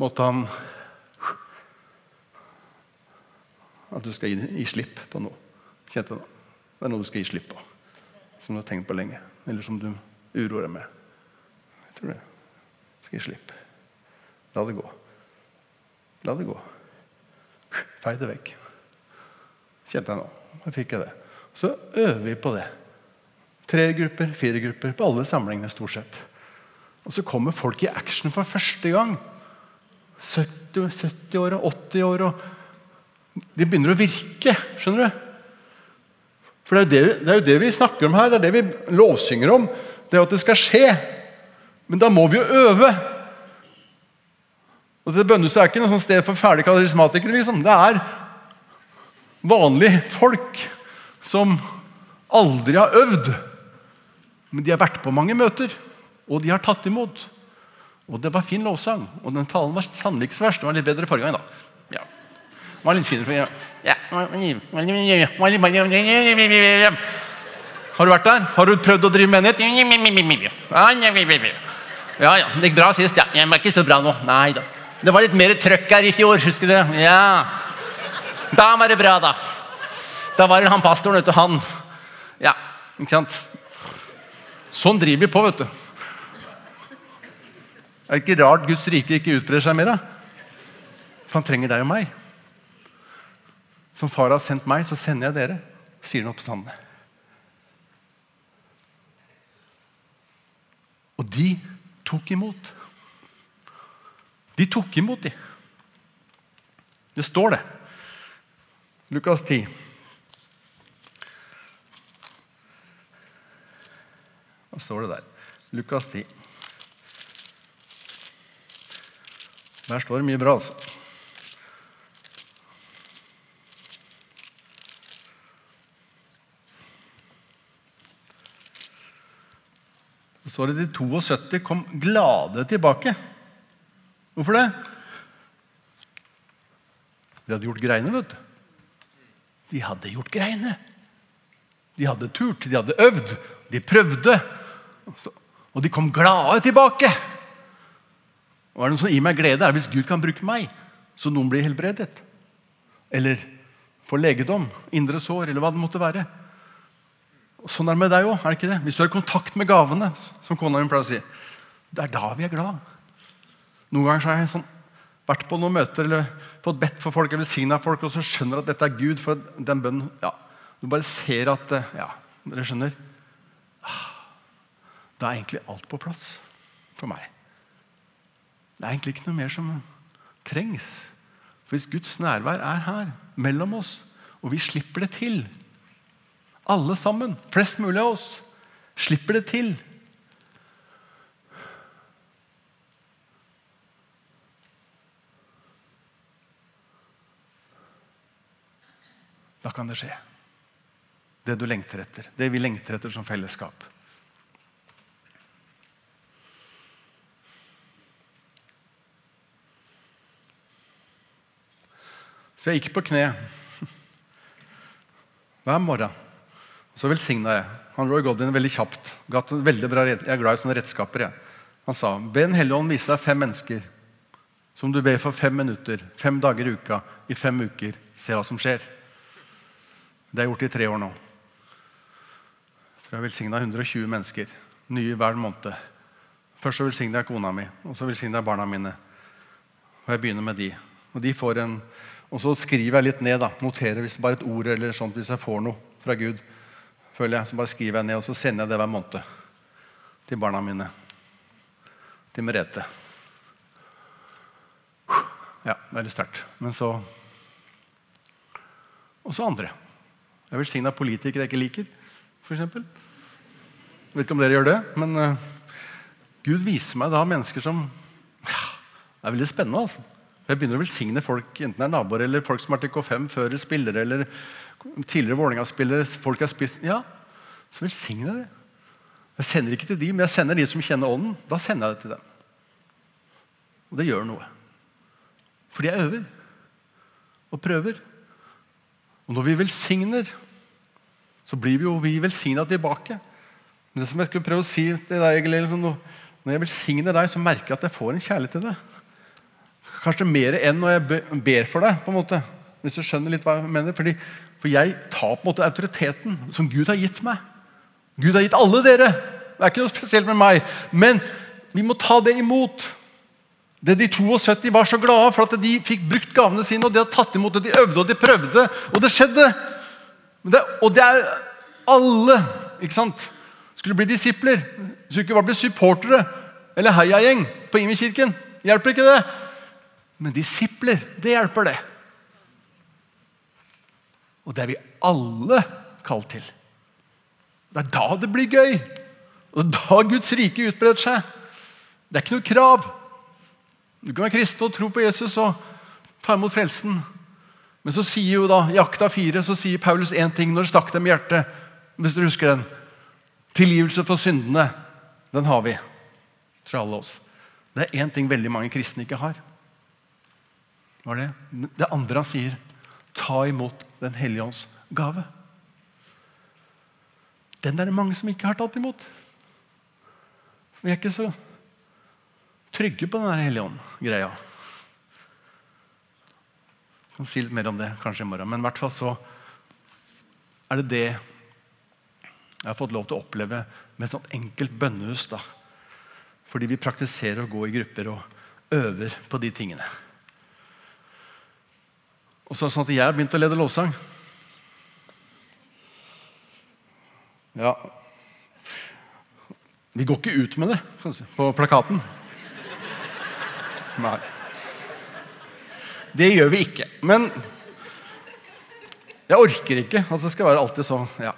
Måtte han At du skal gi, gi slipp på noe. Kjente det? Det er noe du skal gi slipp på. Som du har tenkt på lenge. Eller som du uroer deg med. Jeg tror det. Skal gi slipp. La det gå. La det gå. Fei det vekk. Kjente jeg nå. Da fikk jeg det. Så øver vi på det. Tre grupper, fire grupper, på alle samlingene stort sett. Og så kommer folk i action for første gang. 70, 70 år og 80 år. Og de begynner å virke. Skjønner du? For det er, det, det er, jo det vi snakker om her. Det er det vi lovsynger om. Det er at det skal skje. Men da må vi jo øve. Og det Bønnehuset er ikke noe sted for fæle karismatikere. Liksom. Det er vanlige folk som aldri har øvd. Men de har vært på mange møter, og de har tatt imot. Og det var fin lovsang. Og den talen var sannelig ikke så verst. Den var litt bedre forrige gang. da. Ja. Den var litt finere ja. Har du vært der? Har du prøvd å drive menighet? Ja, ja. Det gikk bra sist, ja. Jeg var ikke så bra nå. Nei da. Det var litt mer trøkk her i fjor, husker du? Ja. Da var det bra, da. Da var det han pastoren, vet du. Han Ja, ikke sant? Sånn driver vi på, vet du. Er det ikke rart Guds rike ikke utbrer seg mer? da? For han trenger deg og meg. Som far har sendt meg, så sender jeg dere, sier den oppstandende. Og de tok imot. De tok imot, dem. Det står det. Lukas 10. Hva står det der? Lukas 10. Der står det mye bra, altså. Så står det de 72 kom glade tilbake. Hvorfor det? De hadde gjort greiene, vet du. De hadde gjort greiene. De hadde turt, de hadde øvd, de prøvde. Og de kom glade tilbake. Og er det noe som gir meg glede, er hvis Gud kan bruke meg, så noen blir helbredet. Eller får legedom, indre sår, eller hva det måtte være. Og sånn er det med deg òg. Hvis du har kontakt med gavene, som kona mi pleier å si, det er da vi er glad. Noen ganger har jeg sånn, vært på noen møter eller fått bedt for folk eller folk, og så skjønner at dette er Gud. for den bønnen, ja, Du bare ser at ja, Dere skjønner? Ah, da er egentlig alt på plass for meg. Det er egentlig ikke noe mer som trengs. For hvis Guds nærvær er her, mellom oss, og vi slipper det til Alle sammen, flest mulig av oss, slipper det til Da kan det skje. Det du lengter etter. Det vi lengter etter som fellesskap. Så jeg gikk på kne hver morgen. Så velsigna jeg. Han Roy Godin veldig kjapt. Gatt en veldig jeg er glad i sånne redskaper. Jeg. Han sa be Den hellige ånd vise deg fem mennesker som du ber for fem minutter, fem dager i uka, i fem uker. Se hva som skjer. Det jeg gjort i tre år nå. Jeg har velsigna 120 mennesker. Nye hver måned. Først så velsigner jeg kona mi, og så velsigner jeg barna mine. Og jeg begynner med de. Og de får en og så skriver jeg litt ned. da, Noterer hvis bare et ord eller sånt hvis jeg får noe fra Gud. føler jeg, Så bare skriver jeg ned, og så sender jeg det hver måned til barna mine. Til Merete. Ja, det er litt sterkt. Men så Og så andre. Jeg velsigna politikere jeg ikke liker, f.eks. Vet ikke om dere gjør det, men uh, Gud viser meg da mennesker som ja, Det er veldig spennende. altså. Jeg begynner å velsigne folk, enten det er naboer eller folk som har til K5 før spillere, eller tidligere Vålerenga-spillere. folk har spist, ja, Så velsigner jeg det. Jeg sender ikke til de, men jeg sender de som kjenner ånden. Da sender jeg det til dem. Og det gjør noe. Fordi jeg øver og prøver. Og når vi velsigner, så blir vi jo vi velsigna tilbake. Men det som jeg skulle prøve å si til deg, Når jeg velsigner deg, så merker jeg at jeg får en kjærlighet til deg. Kanskje mer enn når jeg ber for deg. på en måte, Hvis du skjønner litt hva jeg mener. Fordi, for jeg tar på en måte autoriteten som Gud har gitt meg. Gud har gitt alle dere. Det er ikke noe spesielt med meg. Men vi må ta det imot. Det De 72 var så glade for at de fikk brukt gavene sine. og De hadde tatt imot det, de øvde og de prøvde, og det skjedde. Det, og det er alle ikke sant? skulle bli disipler. Skulle ikke bare bli supportere eller heiagjeng på Imi-kirken. Hjelper ikke det? Men disipler, det hjelper, det. Og det er vi alle kalt til. Det er da det blir gøy. Og da Guds rike utbreder seg. Det er ikke noe krav. Du kan være kristen og tro på Jesus og ta imot frelsen. Men så sier jo da, i Akta 4 så sier Paulus én ting når det stakk dem i hjertet. Hvis du husker den. Tilgivelse for syndene, den har vi. Fra alle oss. Det er én ting veldig mange kristne ikke har. Hva er det? Det andre han sier, ta imot Den hellige ånds gave. Den er det mange som ikke har tatt imot. Vi er ikke så trygge på den hellige ånd-greia. Jeg kan si litt mer om det kanskje i morgen. Men i hvert fall så er det det jeg har fått lov til å oppleve med et sånt enkelt bønnehus. da. Fordi vi praktiserer å gå i grupper og øver på de tingene. Og så er det sånn at jeg har begynt å lede lovsang. Ja Vi går ikke ut med det på plakaten. Nei. Det gjør vi ikke. Men jeg orker ikke at det skal være alltid så ja.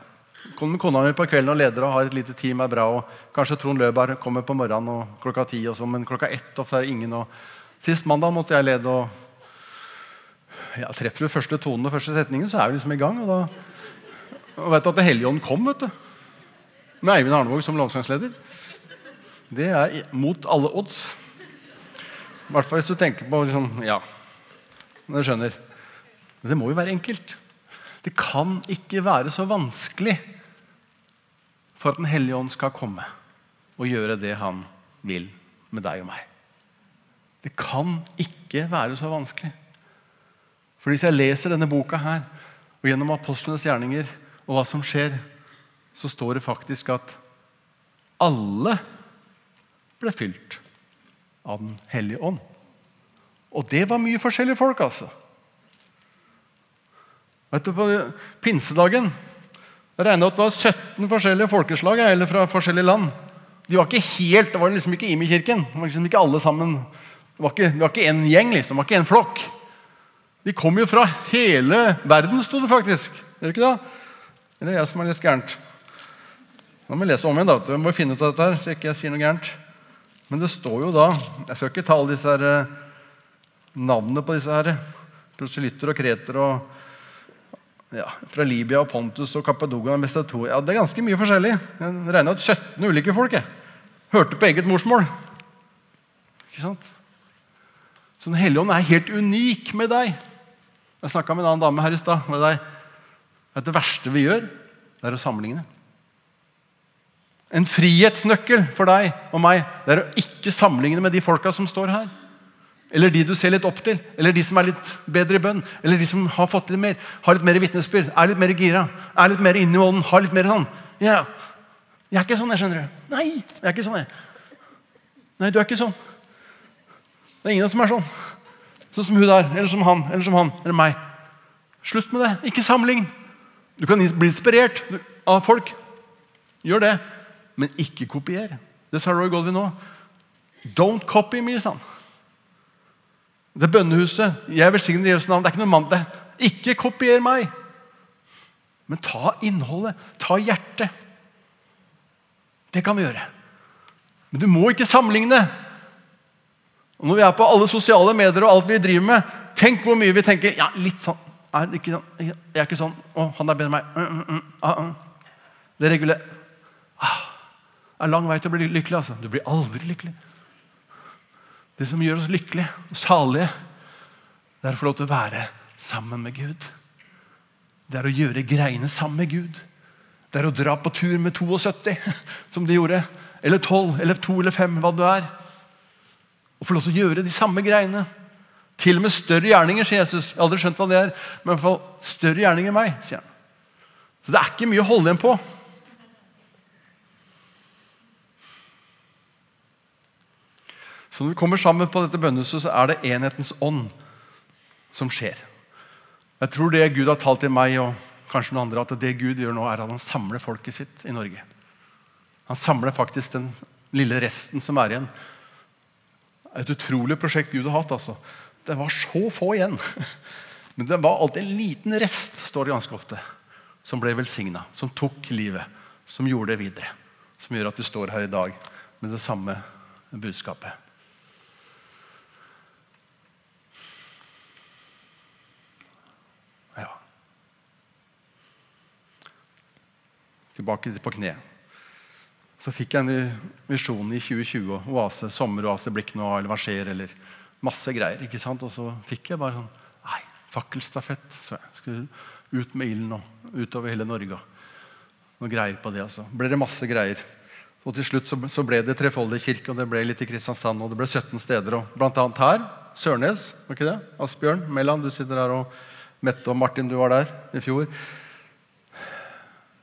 Kommer kona mi på kvelden og leder og har et lite team er bra. og Kanskje Trond Løberg kommer på morgenen og klokka ti, og så, men klokka ett så er det ingen. Og sist mandag måtte jeg lede, og ja, treffer du første tonen og første setningen, så er vi liksom i gang. Og da og vet du at Det hellige ånd kom, vet du. Med Eivind Arnevåg som lovsangsleder. Det er mot alle odds. I hvert fall hvis du tenker på liksom, Ja, du skjønner. Men det må jo være enkelt. Det kan ikke være så vanskelig for at Den hellige ånd skal komme og gjøre det han vil med deg og meg. Det kan ikke være så vanskelig. For hvis jeg leser denne boka her, og gjennom apostlenes gjerninger og hva som skjer, så står det faktisk at alle ble fylt av Den hellige ånd. Og det var mye forskjellige folk, altså. Vet du, På pinsedagen jeg regna at det var 17 forskjellige folkeslag eller fra forskjellige land. De var ikke helt, Det var liksom ikke Imi-kirken. Det var liksom ikke alle sammen. Det var ikke, det var ikke en gjeng, liksom. Det var ikke en flokk. De kom jo fra hele verden, sto det faktisk. Er det ikke det? Eller er det jeg som har lest gærent? Nå må vi lese om igjen, da. Vi må finne ut av dette her, så ikke jeg sier noe gærent. Men det står jo da Jeg skal ikke ta alle disse her, eh, navnene på disse her, proselytter og kreter og ja, fra Libya og Pontus og Kappadokia og Ja, det er ganske mye forskjellig. Jeg regna ut 17 ulike folk. jeg. Hørte på eget morsmål. Ikke sant? Så Den hellige ånd er helt unik med deg. Jeg snakka med en annen dame her i stad. Det verste vi gjør, det er å sammenligne. En frihetsnøkkel for deg og meg det er å ikke sammenligne med de folka som står her. Eller de du ser litt opp til, eller de som er litt bedre i bønn. Eller de som har fått litt mer, har litt mer vitnesbyrd, er litt mer gira, er litt mer inni ånden. har litt mer sånn. Ja, Jeg er ikke sånn, jeg, skjønner du. Nei, jeg er ikke sånn, jeg. Nei, du er ikke sånn. Det er ingen som er sånn. Sånn som hun der, eller som han, eller som han, eller meg. Slutt med det. Ikke sammenlign. Du kan bli inspirert av folk. Gjør det. Men ikke kopier. Det sa Roy Golvin nå. Don't copy me, sa han. Det bønnehuset Jeg velsigner Jesu navn. Det er ikke noe mandag. Ikke kopier meg. Men ta innholdet. Ta hjertet. Det kan vi gjøre. Men du må ikke sammenligne. Og Når vi er på alle sosiale medier og alt vi driver med, tenk hvor mye vi tenker ja, litt sånn, er ikke sånn, Jeg er ikke sånn. Å, han er bedre enn meg. Mm, mm, mm, ah, ah. Det regulerer ah, er lang vei til å bli lykkelig. altså. Du blir aldri lykkelig. Det som gjør oss lykkelige og salige, det er å få lov til å være sammen med Gud. Det er å gjøre greiene sammen med Gud. Det er å dra på tur med 72, som de gjorde. Eller 12, eller 2 eller 5, hva du er. Og få lov til å gjøre de samme greiene. Til og med større gjerninger, sier Jesus. Jeg har aldri skjønt hva det er, men i hvert fall større gjerninger enn meg, sier han. Så det er ikke mye å holde igjen på. Så når vi kommer sammen på dette bønnehuset, så er det enhetens ånd som skjer. Jeg tror det Gud har talt til meg og kanskje noen andre, at det Gud gjør nå, er at han samler folket sitt i Norge. Han samler faktisk den lille resten som er igjen. Et utrolig prosjekt Gud har hatt. altså. Det var så få igjen. Men det var alltid en liten rest, står det ganske ofte, som ble velsigna, som tok livet, som gjorde det videre. Som gjør at du står her i dag med det samme budskapet. Tilbake på kne. Så fikk jeg en visjon i 2020. Oase, sommeroase, blikk nå, eller hva skjer? Eller masse greier. ikke sant? Og så fikk jeg bare sånn Nei, fakkelstafett. Så jeg skulle ut med ilden og utover hele Norge. Noe greier på det. altså. Ble det masse greier. Og til slutt så, ble det Trefoldige kirke, og det ble litt i Kristiansand, og det ble 17 steder. og Blant annet her. Sørnes. var ikke det? Asbjørn Melland, du sitter der, og Mette og Martin, du var der i fjor.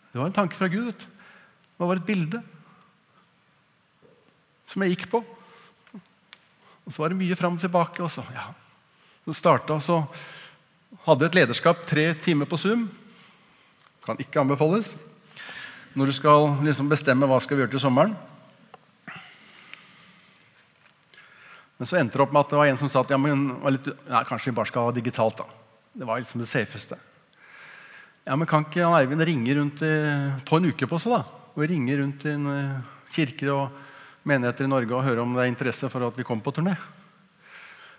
Det var en tanke fra Gud. Det var et bilde som jeg gikk på. Og Så var det mye fram og tilbake. Og så, ja. så starta, og så Hadde et lederskap tre timer på Zoom. Kan ikke anbefales. Når du skal liksom bestemme hva skal vi gjøre til sommeren. Men så endte det opp med at det var en som sa at ja, men, litt, ja, kanskje vi bare skal ha digitalt. da. Det var liksom det safeste. Ja, men Kan ikke Eivind ringe rundt i, på en uke på seg da, og ringe rundt i eh, kirker og menigheter i Norge og høre om det er interesse for at vi kommer på turné?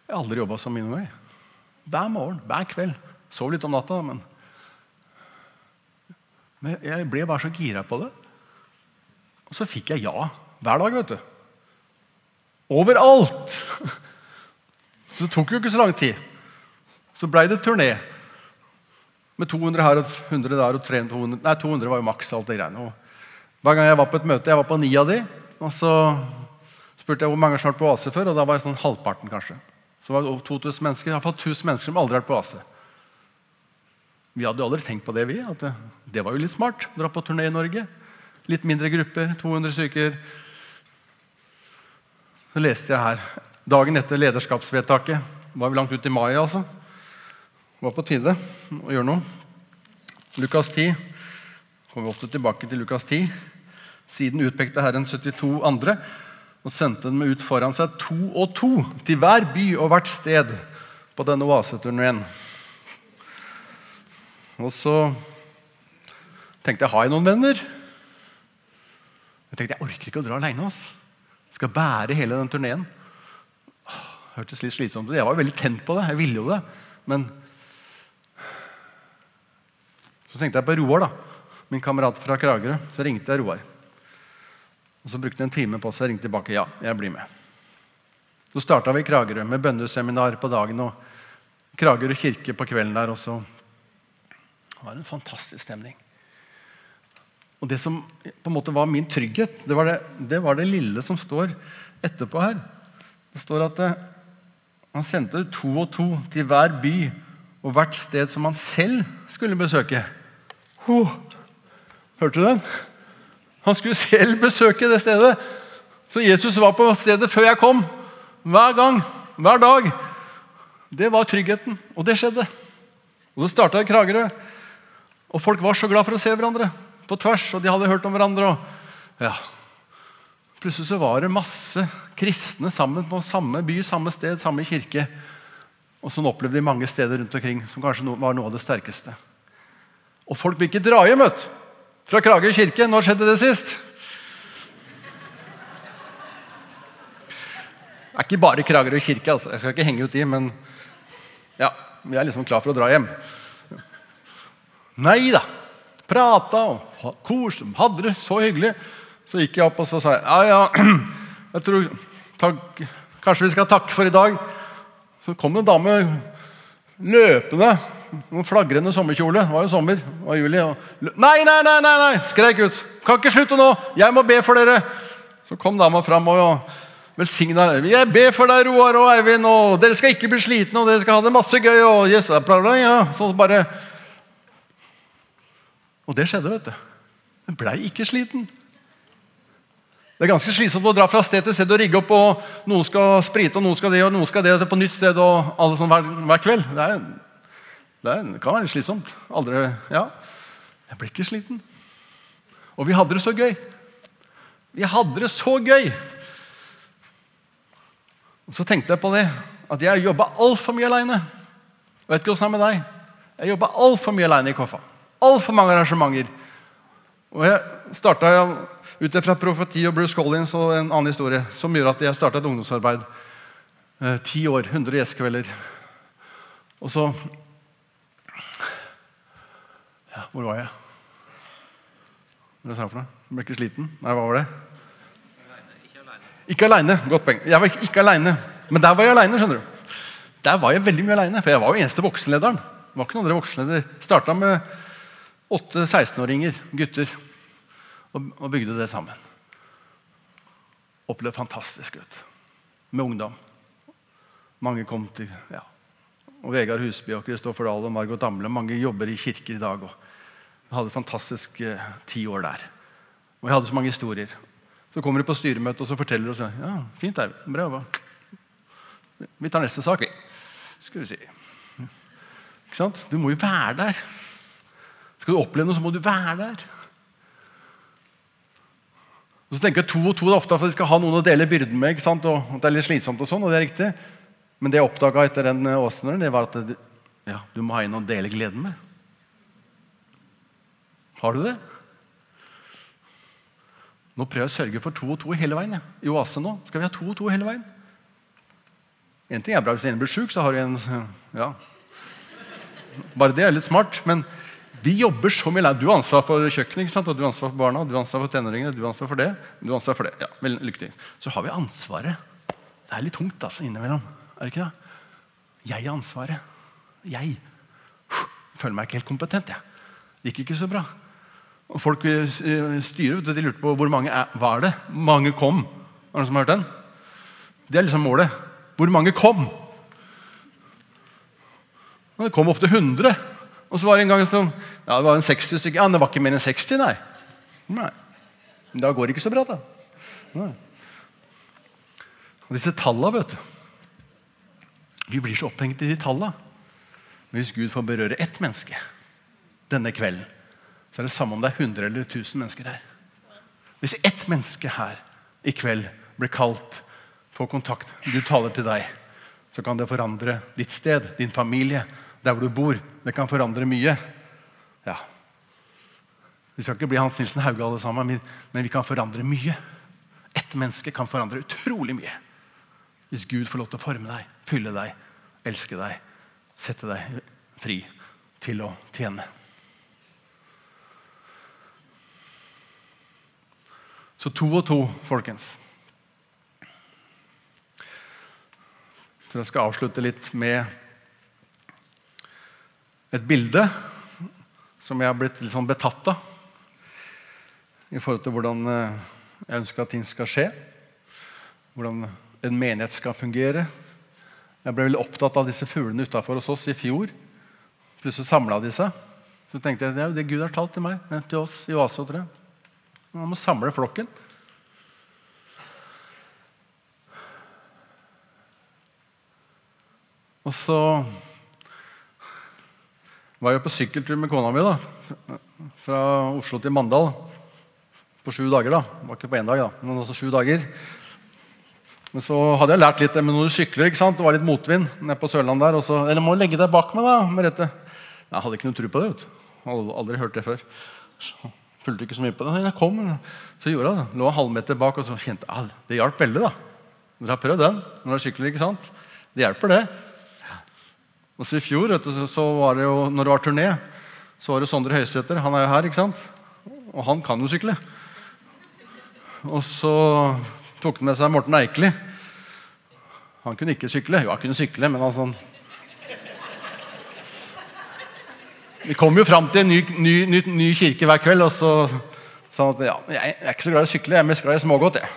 Jeg har aldri jobba noen gang. Hver morgen, hver kveld. Sov litt om natta, men Men jeg ble bare så gira på det. Og så fikk jeg ja hver dag, vet du. Overalt! Så det tok jo ikke så lang tid. Så blei det turné. Med 200 her og 100 der og 300 Nei, 200 var jo maks. alt det greiene. Og hver gang jeg var på et møte, jeg var på ni av de, og så spurte jeg hvor mange har vært på Oase før, og da var det sånn halvparten, kanskje. Så var det over 2000 mennesker, iallfall 1000 mennesker som aldri har vært på Oase. Vi hadde jo aldri tenkt på det, vi. at det, det var jo litt smart. Dra på turné i Norge. Litt mindre grupper, 200 stykker. Så leste jeg her dagen etter lederskapsvedtaket. Var vi langt ut i mai, altså. Det var på tide å gjøre noe. Lukas 10. Kommer vi ofte tilbake til Lukas 10. Siden utpekte Herren 72 andre og sendte dem ut foran seg to og to til hver by og hvert sted på denne oaseturneen. Og så tenkte jeg har jeg noen venner. Jeg tenkte jeg orker ikke å dra aleine. Skal bære hele den turneen. Hørtes litt slitsomt ut. Jeg var veldig tent på det. Jeg ville jo det. Men så tenkte jeg på Roar, da. min kamerat fra Kragerø. Så ringte jeg Roar. Og Så brukte jeg en time på seg og ringte tilbake. Ja, jeg blir med. Så starta vi i Kragerø med bønneseminar på dagen og Kragerø kirke på kvelden der. Og så var en fantastisk stemning. Og det som på en måte var min trygghet, det var det, det, var det lille som står etterpå her. Det står at det, eh, han sendte to og to til hver by og hvert sted som han selv skulle besøke. Oh, hørte du den? Han skulle selv besøke det stedet. Så Jesus var på stedet før jeg kom. Hver gang, hver dag. Det var tryggheten, og det skjedde. Og Det starta i Kragerø. Og folk var så glad for å se hverandre på tvers, og de hadde hørt om hverandre. Og, ja. Plutselig så var det masse kristne sammen på samme by, samme sted, samme kirke. Og sånn opplevde de mange steder rundt omkring, som kanskje var noe av det sterkeste. Og folk vil ikke dra hjem vet. fra Kragerø kirke. Når skjedde det sist? Det er ikke bare Kragerø kirke. altså. Jeg skal ikke henge ut de, men ja, vi er liksom klar for å dra hjem. Nei da prata og koste, hadde det så hyggelig. Så gikk jeg opp og så sa jeg, ja, ja, jeg tror takk, kanskje vi skal takke for i dag. Så kom det en dame løpende noen flagrende sommerkjole. Det var jo sommer. Det var juli. Og... Nei, nei, nei! nei, nei, skrek ut. Kan ikke slutte nå! Jeg må be for dere! Så kom dama fram og velsigna. Jeg ber for deg, Roar og Eivind, og dere skal ikke bli slitne, og dere skal ha det masse gøy. og yes, bla, bla, ja. Så bare og det skjedde. vet du. Hun blei ikke sliten. Det er ganske slitsomt å dra fra sted til sted og rigge opp. og Noen skal sprite, og noen skal det, og noen skal det, og det på nytt sted og alle sånn hver, hver kveld. Det, er, det, kan være litt slitsomt. Aldri, ja. Jeg ble ikke sliten. Og vi hadde det så gøy. Vi hadde det så gøy! Og Så tenkte jeg på det, at jeg jobba altfor mye aleine. Vet ikke åssen det er med deg. Jeg jobba altfor mye aleine i Koffa. Altfor mange arrangementer. Og Jeg starta ut fra profeti og Bruce Collins og en annen historie som gjør at jeg starta et ungdomsarbeid. Eh, ti år, 100 gjestekvelder. Og så ja, Hvor var jeg? Hva sa jeg for noe? Jeg ble ikke sliten? Nei, hva var det? Ikke aleine. Godt poeng. Jeg var ikke aleine. Men der var jeg aleine. Der var jeg veldig mye aleine, for jeg var jo eneste voksenlederen. Det var ikke noen andre voksenleder. Starta med åtte 16-åringer, gutter, og, bygde det sammen. Opplevde fantastisk ut med ungdom. Mange kom til ja. Og Vegard Husby og Kristoffer Dahl og Margot Damle. Mange jobber i kirker i dag. og Jeg hadde fantastisk eh, ti år der. Og jeg hadde så mange historier. Så kommer de på styremøte og så forteller oss ja, fint er Bra. Vi tar neste sak, vi. Skal vi si. Ikke sant? Du må jo være der. Skal du oppleve noe, så må du være der. Og så tenker jeg To og to er ofte for de skal ha noen å dele byrden med. ikke sant? Og at det er litt slitsomt og sånn, og det er riktig. Men det jeg oppdaga etter den eh, åsneren, det var at du, ja, du må ha en å dele gleden med. Har du det? Nå prøver jeg å sørge for to og to hele veien. I Oase nå skal vi ha to og to hele veien. En ting er bra Hvis en blir sjuk, så har du en ja. Bare det er litt smart. Men vi jobber så mye. Du har ansvar for kjøkkenet, ikke sant? og du har ansvar for barna, du har ansvar for tenåringene, du har ansvar for det. du har ansvar for det. Ja, vel, lykke til. Så har vi ansvaret. Det er litt tungt altså, innimellom. Er det ikke det? Jeg har ansvaret. Jeg føler meg ikke helt kompetent. jeg. Det gikk ikke så bra. Og Folk i styret de lurte på hvor mange er, var det mange kom. Er det noen som har hørt den? Det er liksom målet. Hvor mange kom? Og det kom ofte 100. Og så var det en gang sånn, ja, det var en 60 stykker. Ja, det var ikke mer enn 60, nei. nei. Da går det ikke så bra, da. Nei. Og disse tallene, vet du Vi blir så opphengt i de tallene. Men hvis Gud får berøre ett menneske denne kvelden, så er det samme om det er 100 eller 1000 mennesker her. Hvis ett menneske her i kveld blir kalt, får kontakt, Gud taler til deg, så kan det forandre ditt sted, din familie, der hvor du bor. Det kan forandre mye. Ja. Vi skal ikke bli Hans Nilsen Hauge, alle sammen, men vi kan forandre mye. Ett menneske kan forandre utrolig mye. Hvis Gud får lov til å forme deg, fylle deg, elske deg, sette deg fri til å tjene. Så to og to, folkens. Så jeg skal avslutte litt med et bilde som jeg har blitt litt sånn betatt av i forhold til hvordan eh, jeg ønsker at ting skal skje. Hvordan en menighet skal fungere. Jeg ble veldig opptatt av disse fuglene utafor hos oss i fjor. Plutselig samla de seg. Så tenkte jeg det er jo det Gud har talt til meg, til oss i Oase. tror jeg. Man må samle flokken. Og så var jeg på sykkeltur med kona mi da, fra Oslo til Mandal på sju dager. da. Det var ikke på én dag, da, men også sju dager. Men så hadde jeg lært litt det med når du sykler. ikke sant? Det var litt motvind nede på Sørlandet der. Og så, eller må legge deg bak meg, da, Merete. Jeg hadde ikke noe tro på det. vet du. Aldri, aldri hørt det før. Fulgte ikke så mye på det. Jeg kom, så gjorde jeg det. Lå en halvmeter bak, og så kjente jeg ah, det hjalp veldig. da. Dere har prøvd den når dere sykler. ikke sant? Det hjelper, det. Og så I fjor, du, så var det jo, når det var turné, så var det Sondre Høysæter. Han er jo her, ikke sant? Og han kan jo sykle. Og så tok med seg Morten Eikeli. Han kunne ikke sykle. Jo, han kunne sykle, men altså Vi kom jo fram til en ny, ny, ny, ny, kirke hver kveld, og så sa han at ja, jeg er ikke så glad i å sykle, jeg er mest glad i smågodt. jeg.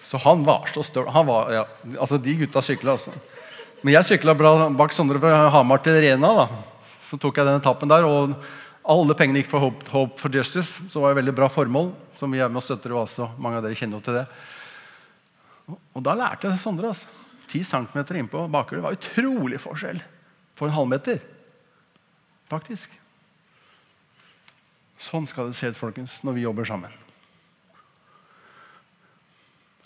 Så han var så støl. Ja, altså De gutta sykla, altså. Men jeg sykla bak Sondre fra Hamar til Rena. da. Så tok jeg den etappen der. og Alle pengene gikk for Hope, Hope for Justice, som var et veldig bra formål. som vi er med og støtter også. Mange av dere kjenner jo til det. Og da lærte jeg Sondre. altså. 10 cm innpå bakhjulet var utrolig forskjell for en halvmeter. Faktisk. Sånn skal det se ut folkens, når vi jobber sammen.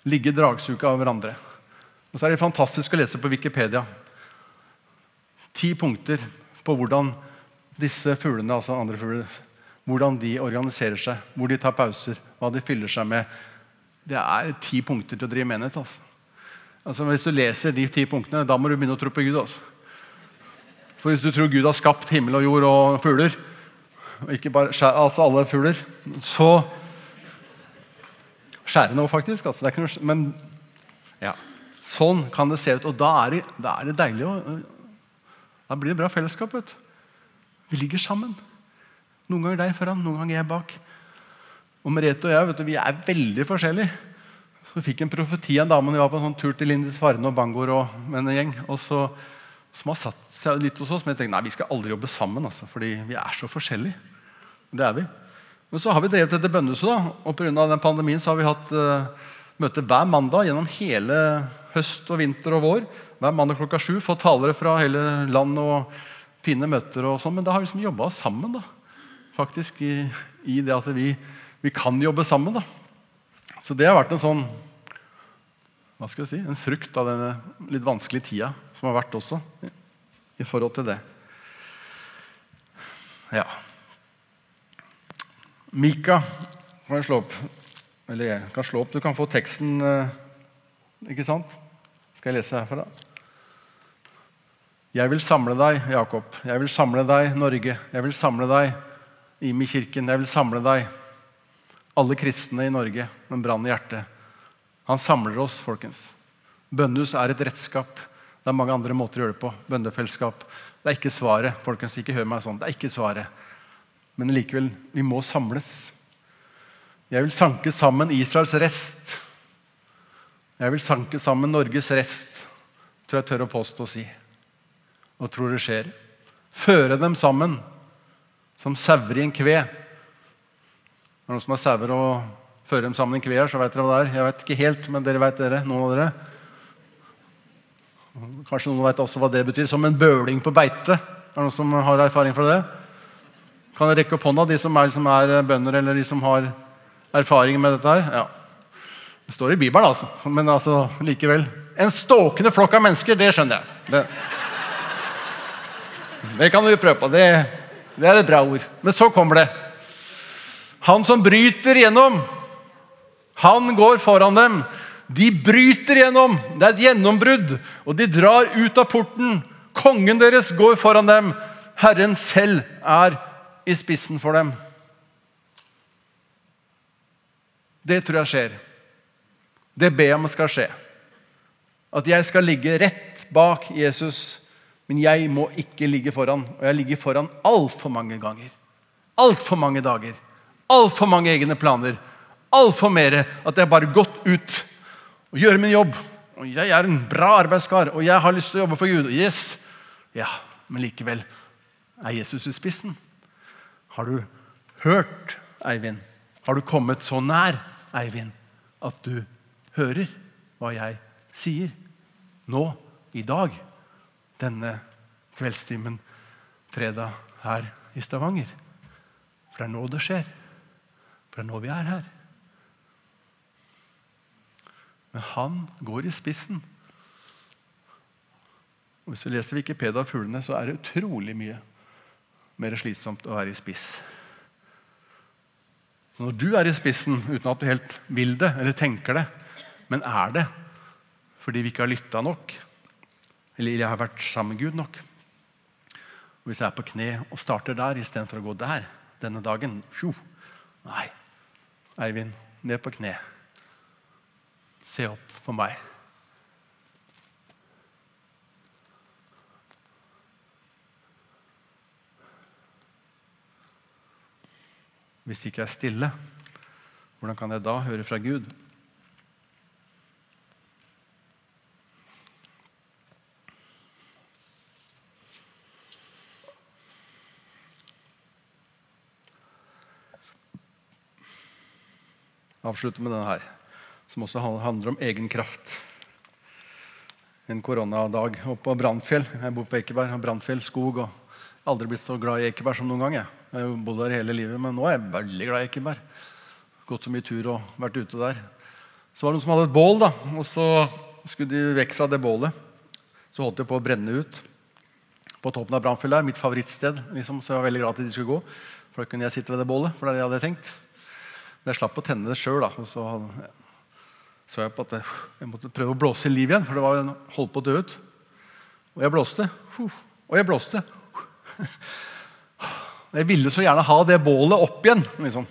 Ligge dragsuka av hverandre. Og så er det fantastisk å lese på Wikipedia. Ti punkter på hvordan disse fuglene, altså andre fugler, hvordan de organiserer seg, hvor de tar pauser, hva de fyller seg med. Det er ti punkter til å drive menighet. altså. Altså, hvis du leser de ti punktene, da må du begynne å tro på Gud. Altså. For hvis du tror Gud har skapt himmel og jord og fugler, og ikke bare altså alle fugler, så Skjære noe, faktisk. Altså, det noe, men ja, sånn kan det se ut. Og da er det, da er det deilig. å... da blir det bra fellesskap. vet du. Vi ligger sammen. Noen ganger deg foran, noen ganger jeg bak. Og Merete og jeg vet du, vi er veldig forskjellige. Så fikk en profeti av en dame vi var på en sånn tur til Lindis Farne og Bangor og med en gjeng. og så, Som har satt seg litt hos oss. Men jeg tenkte nei, vi skal aldri jobbe sammen, altså, fordi vi er så forskjellige. Det er vi. Men så har vi drevet etter bønnehuset, da, og pga. pandemien så har vi hatt uh, møte hver mandag gjennom hele høst og vinter og vår. hver mandag klokka sju. Fått talere fra hele landet og fine møter. og sånn, Men da har vi liksom jobba sammen. da, faktisk, i, i det at vi, vi, kan jobbe sammen. da. Så det har vært en sånn hva skal jeg si, en frukt av denne litt vanskelige tida som har vært også, i forhold til det. Ja. Mika kan slå opp. Eller jeg kan slå opp. Du kan få teksten, eh, ikke sant? Skal jeg lese herfra? Jeg vil samle deg, Jakob. Jeg vil samle deg, Norge. Jeg vil samle deg, Imi-kirken. Jeg vil samle deg, alle kristne i Norge med brann i hjertet. Han samler oss, folkens. Bønnehus er et redskap. Det er mange andre måter å gjøre det på. Bønnefellesskap. Det er ikke svaret. folkens, ikke hør meg sånn. Det er ikke svaret. Men likevel, vi må samles. Jeg vil sanke sammen Israels rest. Jeg vil sanke sammen Norges rest, tror jeg tør å påstå å si. Og tror det skjer. Føre dem sammen som sauer i en kve. Er det noen som har sauer og fører dem sammen i en kve her, så vet dere hva det er. Jeg vet ikke helt, men dere vet dere. Noen av dere. Kanskje noen vet også hva det betyr. Som en bøling på beite. Er det noen som har erfaring fra det? Kan jeg rekke opp hånda, de som er, som er bønder, eller de som har erfaring med dette her? Ja. Det står i Bibelen, altså. Men altså, likevel. En ståkende flokk av mennesker, det skjønner jeg. Det, det kan vi prøve på. Det, det er et bra ord. Men så kommer det. Han som bryter gjennom, han går foran dem. De bryter gjennom. Det er et gjennombrudd. Og de drar ut av porten. Kongen deres går foran dem. Herren selv er i spissen for dem. Det tror jeg skjer. Det ber jeg om skal skje. At jeg skal ligge rett bak Jesus, men jeg må ikke ligge foran. Og jeg ligger foran altfor mange ganger. Altfor mange dager. Altfor mange egne planer. Altfor mer at jeg bare gått ut og gjør min jobb. Og jeg er en bra arbeidskar, og jeg har lyst til å jobbe for Gud. Yes. Ja, Men likevel er Jesus i spissen. Har du hørt, Eivind? Har du kommet så nær Eivind, at du hører hva jeg sier nå, i dag, denne kveldstimen fredag her i Stavanger. For det er nå det skjer. For det er nå vi er her. Men han går i spissen. Og Hvis du leser Wikipedia av fuglene, så er det utrolig mye mer slitsomt å være i spiss. Så når du er i spissen uten at du helt vil det eller tenker det, men er det fordi vi ikke har lytta nok, eller jeg har vært sammen med Gud nok og Hvis jeg er på kne og starter der istedenfor å gå der denne dagen sjo, Nei, Eivind, ned på kne. Se opp for meg. Hvis ikke jeg er stille, hvordan kan jeg da høre fra Gud? Avslutte med denne her, som også handler om egen kraft. En koronadag oppe på Brannfjell. Jeg bor på Ekeberg. Brannfjell skog. og Aldri blitt så glad i Ekeberg som noen gang. Jeg. Jeg har bodd der hele livet, men nå er jeg veldig glad i Ekeberg. Gått så mye tur og vært ute der. Så var det noen som hadde et bål, da, og så skulle de vekk fra det bålet. Så holdt de på å brenne ut på toppen av Brannfjell der, mitt favorittsted. Liksom, så jeg var veldig glad at de skulle gå, for da kunne jeg sitte ved det bålet. for det jeg hadde tenkt. Men jeg slapp å tenne det sjøl. Så så jeg på at jeg måtte prøve å blåse i liv igjen, for det var holdt på å dø ut. Og jeg blåste. Og jeg blåste. Jeg ville så gjerne ha det bålet opp igjen. Liksom.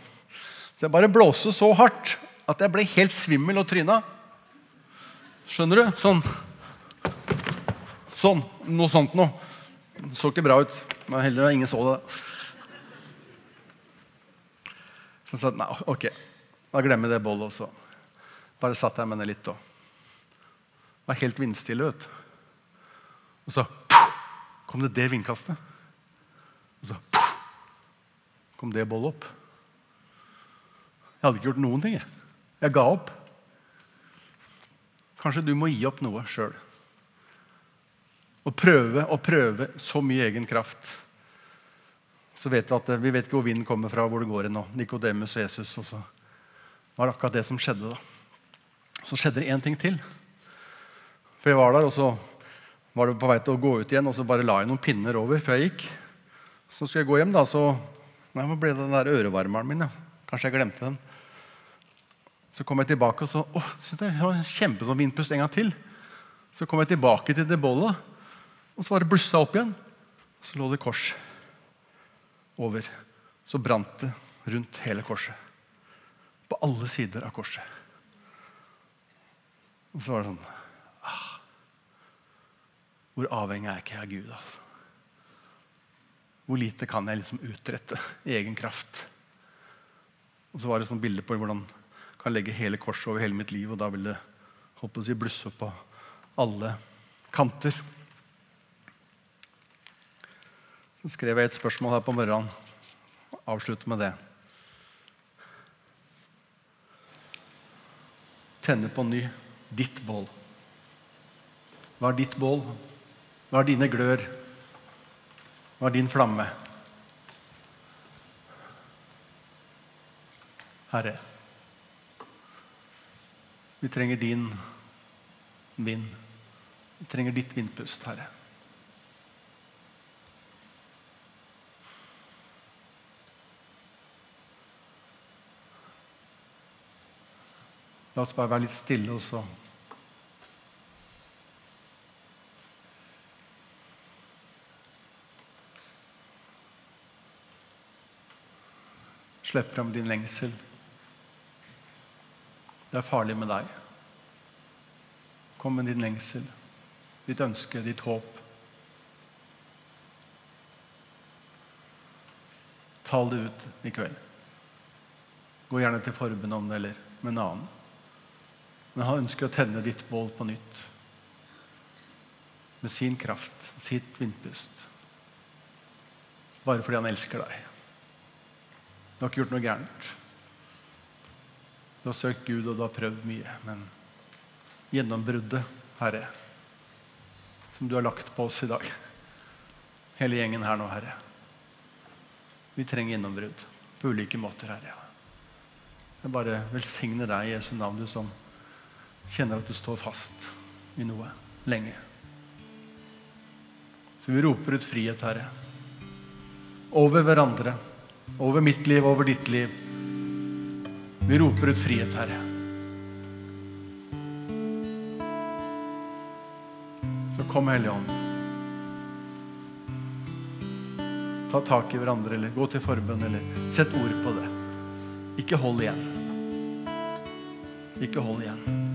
Så jeg bare blåste så hardt at jeg ble helt svimmel og tryna. Skjønner du? Sånn. Sånn. Noe sånt noe. Det så ikke bra ut. Men heller ingen så det. Så jeg sa nei, ok, da glemmer jeg det bollet også. Bare satt jeg med det litt og var helt vindstille. ut. Og så kom det det vindkastet. Og så kom det bollet opp. Jeg hadde ikke gjort noen ting. Jeg, jeg ga opp. Kanskje du må gi opp noe sjøl. og prøve og prøve så mye egen kraft, så vet vi at vi vet ikke hvor vinden kommer fra, hvor det går hen. Nikodemus og Jesus. Og så var det akkurat det som skjedde. da. Så skjedde det én ting til. For jeg var der, og så var det på vei til å gå ut igjen, og så bare la jeg noen pinner over før jeg gikk. Så skulle jeg gå hjem, da, så Nei, Hvor ble det den der ørevarmeren min? Ja. Kanskje jeg glemte den. Så kom jeg tilbake og så å, synes jeg var kjempesånn vindpust en gang til. Så kom jeg tilbake til det bollet, og så var det blussa opp igjen. Så lå det kors over. Så brant det rundt hele korset. På alle sider av korset. Og så var det sånn ah, Hvor avhengig er ikke jeg av Gud? Altså? Hvor lite kan jeg liksom utrette i egen kraft? Og så var det sånn bilde på hvordan jeg kan legge hele korset over hele mitt liv, og da vil det håper jeg, blusse opp på alle kanter. Så skrev jeg et spørsmål her på morgenen. Avslutte med det. Tenne på ny ditt bål. Hva er ditt bål? Hva er dine glør? Hva er din flamme? Herre, vi trenger din vind. Vi trenger ditt vindpust, Herre. La oss bare være litt stille også. Slipp fram din lengsel. Det er farlig med deg. Kom med din lengsel, ditt ønske, ditt håp. Tal det ut i kveld. Gå gjerne til forbund om det, eller med en annen. Men han ønsker å tenne ditt bål på nytt. Med sin kraft, sitt vindpust. Bare fordi han elsker deg. Du har ikke gjort noe gærent. Du har søkt Gud, og du har prøvd mye. Men gjennombruddet, Herre, som du har lagt på oss i dag Hele gjengen her nå, Herre. Vi trenger gjennombrudd på ulike måter, Herre. Jeg bare velsigner deg i Jesu navn, du som kjenner at du står fast i noe lenge. Så vi roper ut frihet, Herre. Over hverandre. Over mitt liv, over ditt liv. Vi roper ut frihet, Herre. Så kom, Hellige Ånd. Ta tak i hverandre, eller gå til forbønn, eller sett ord på det. Ikke hold igjen. Ikke hold igjen.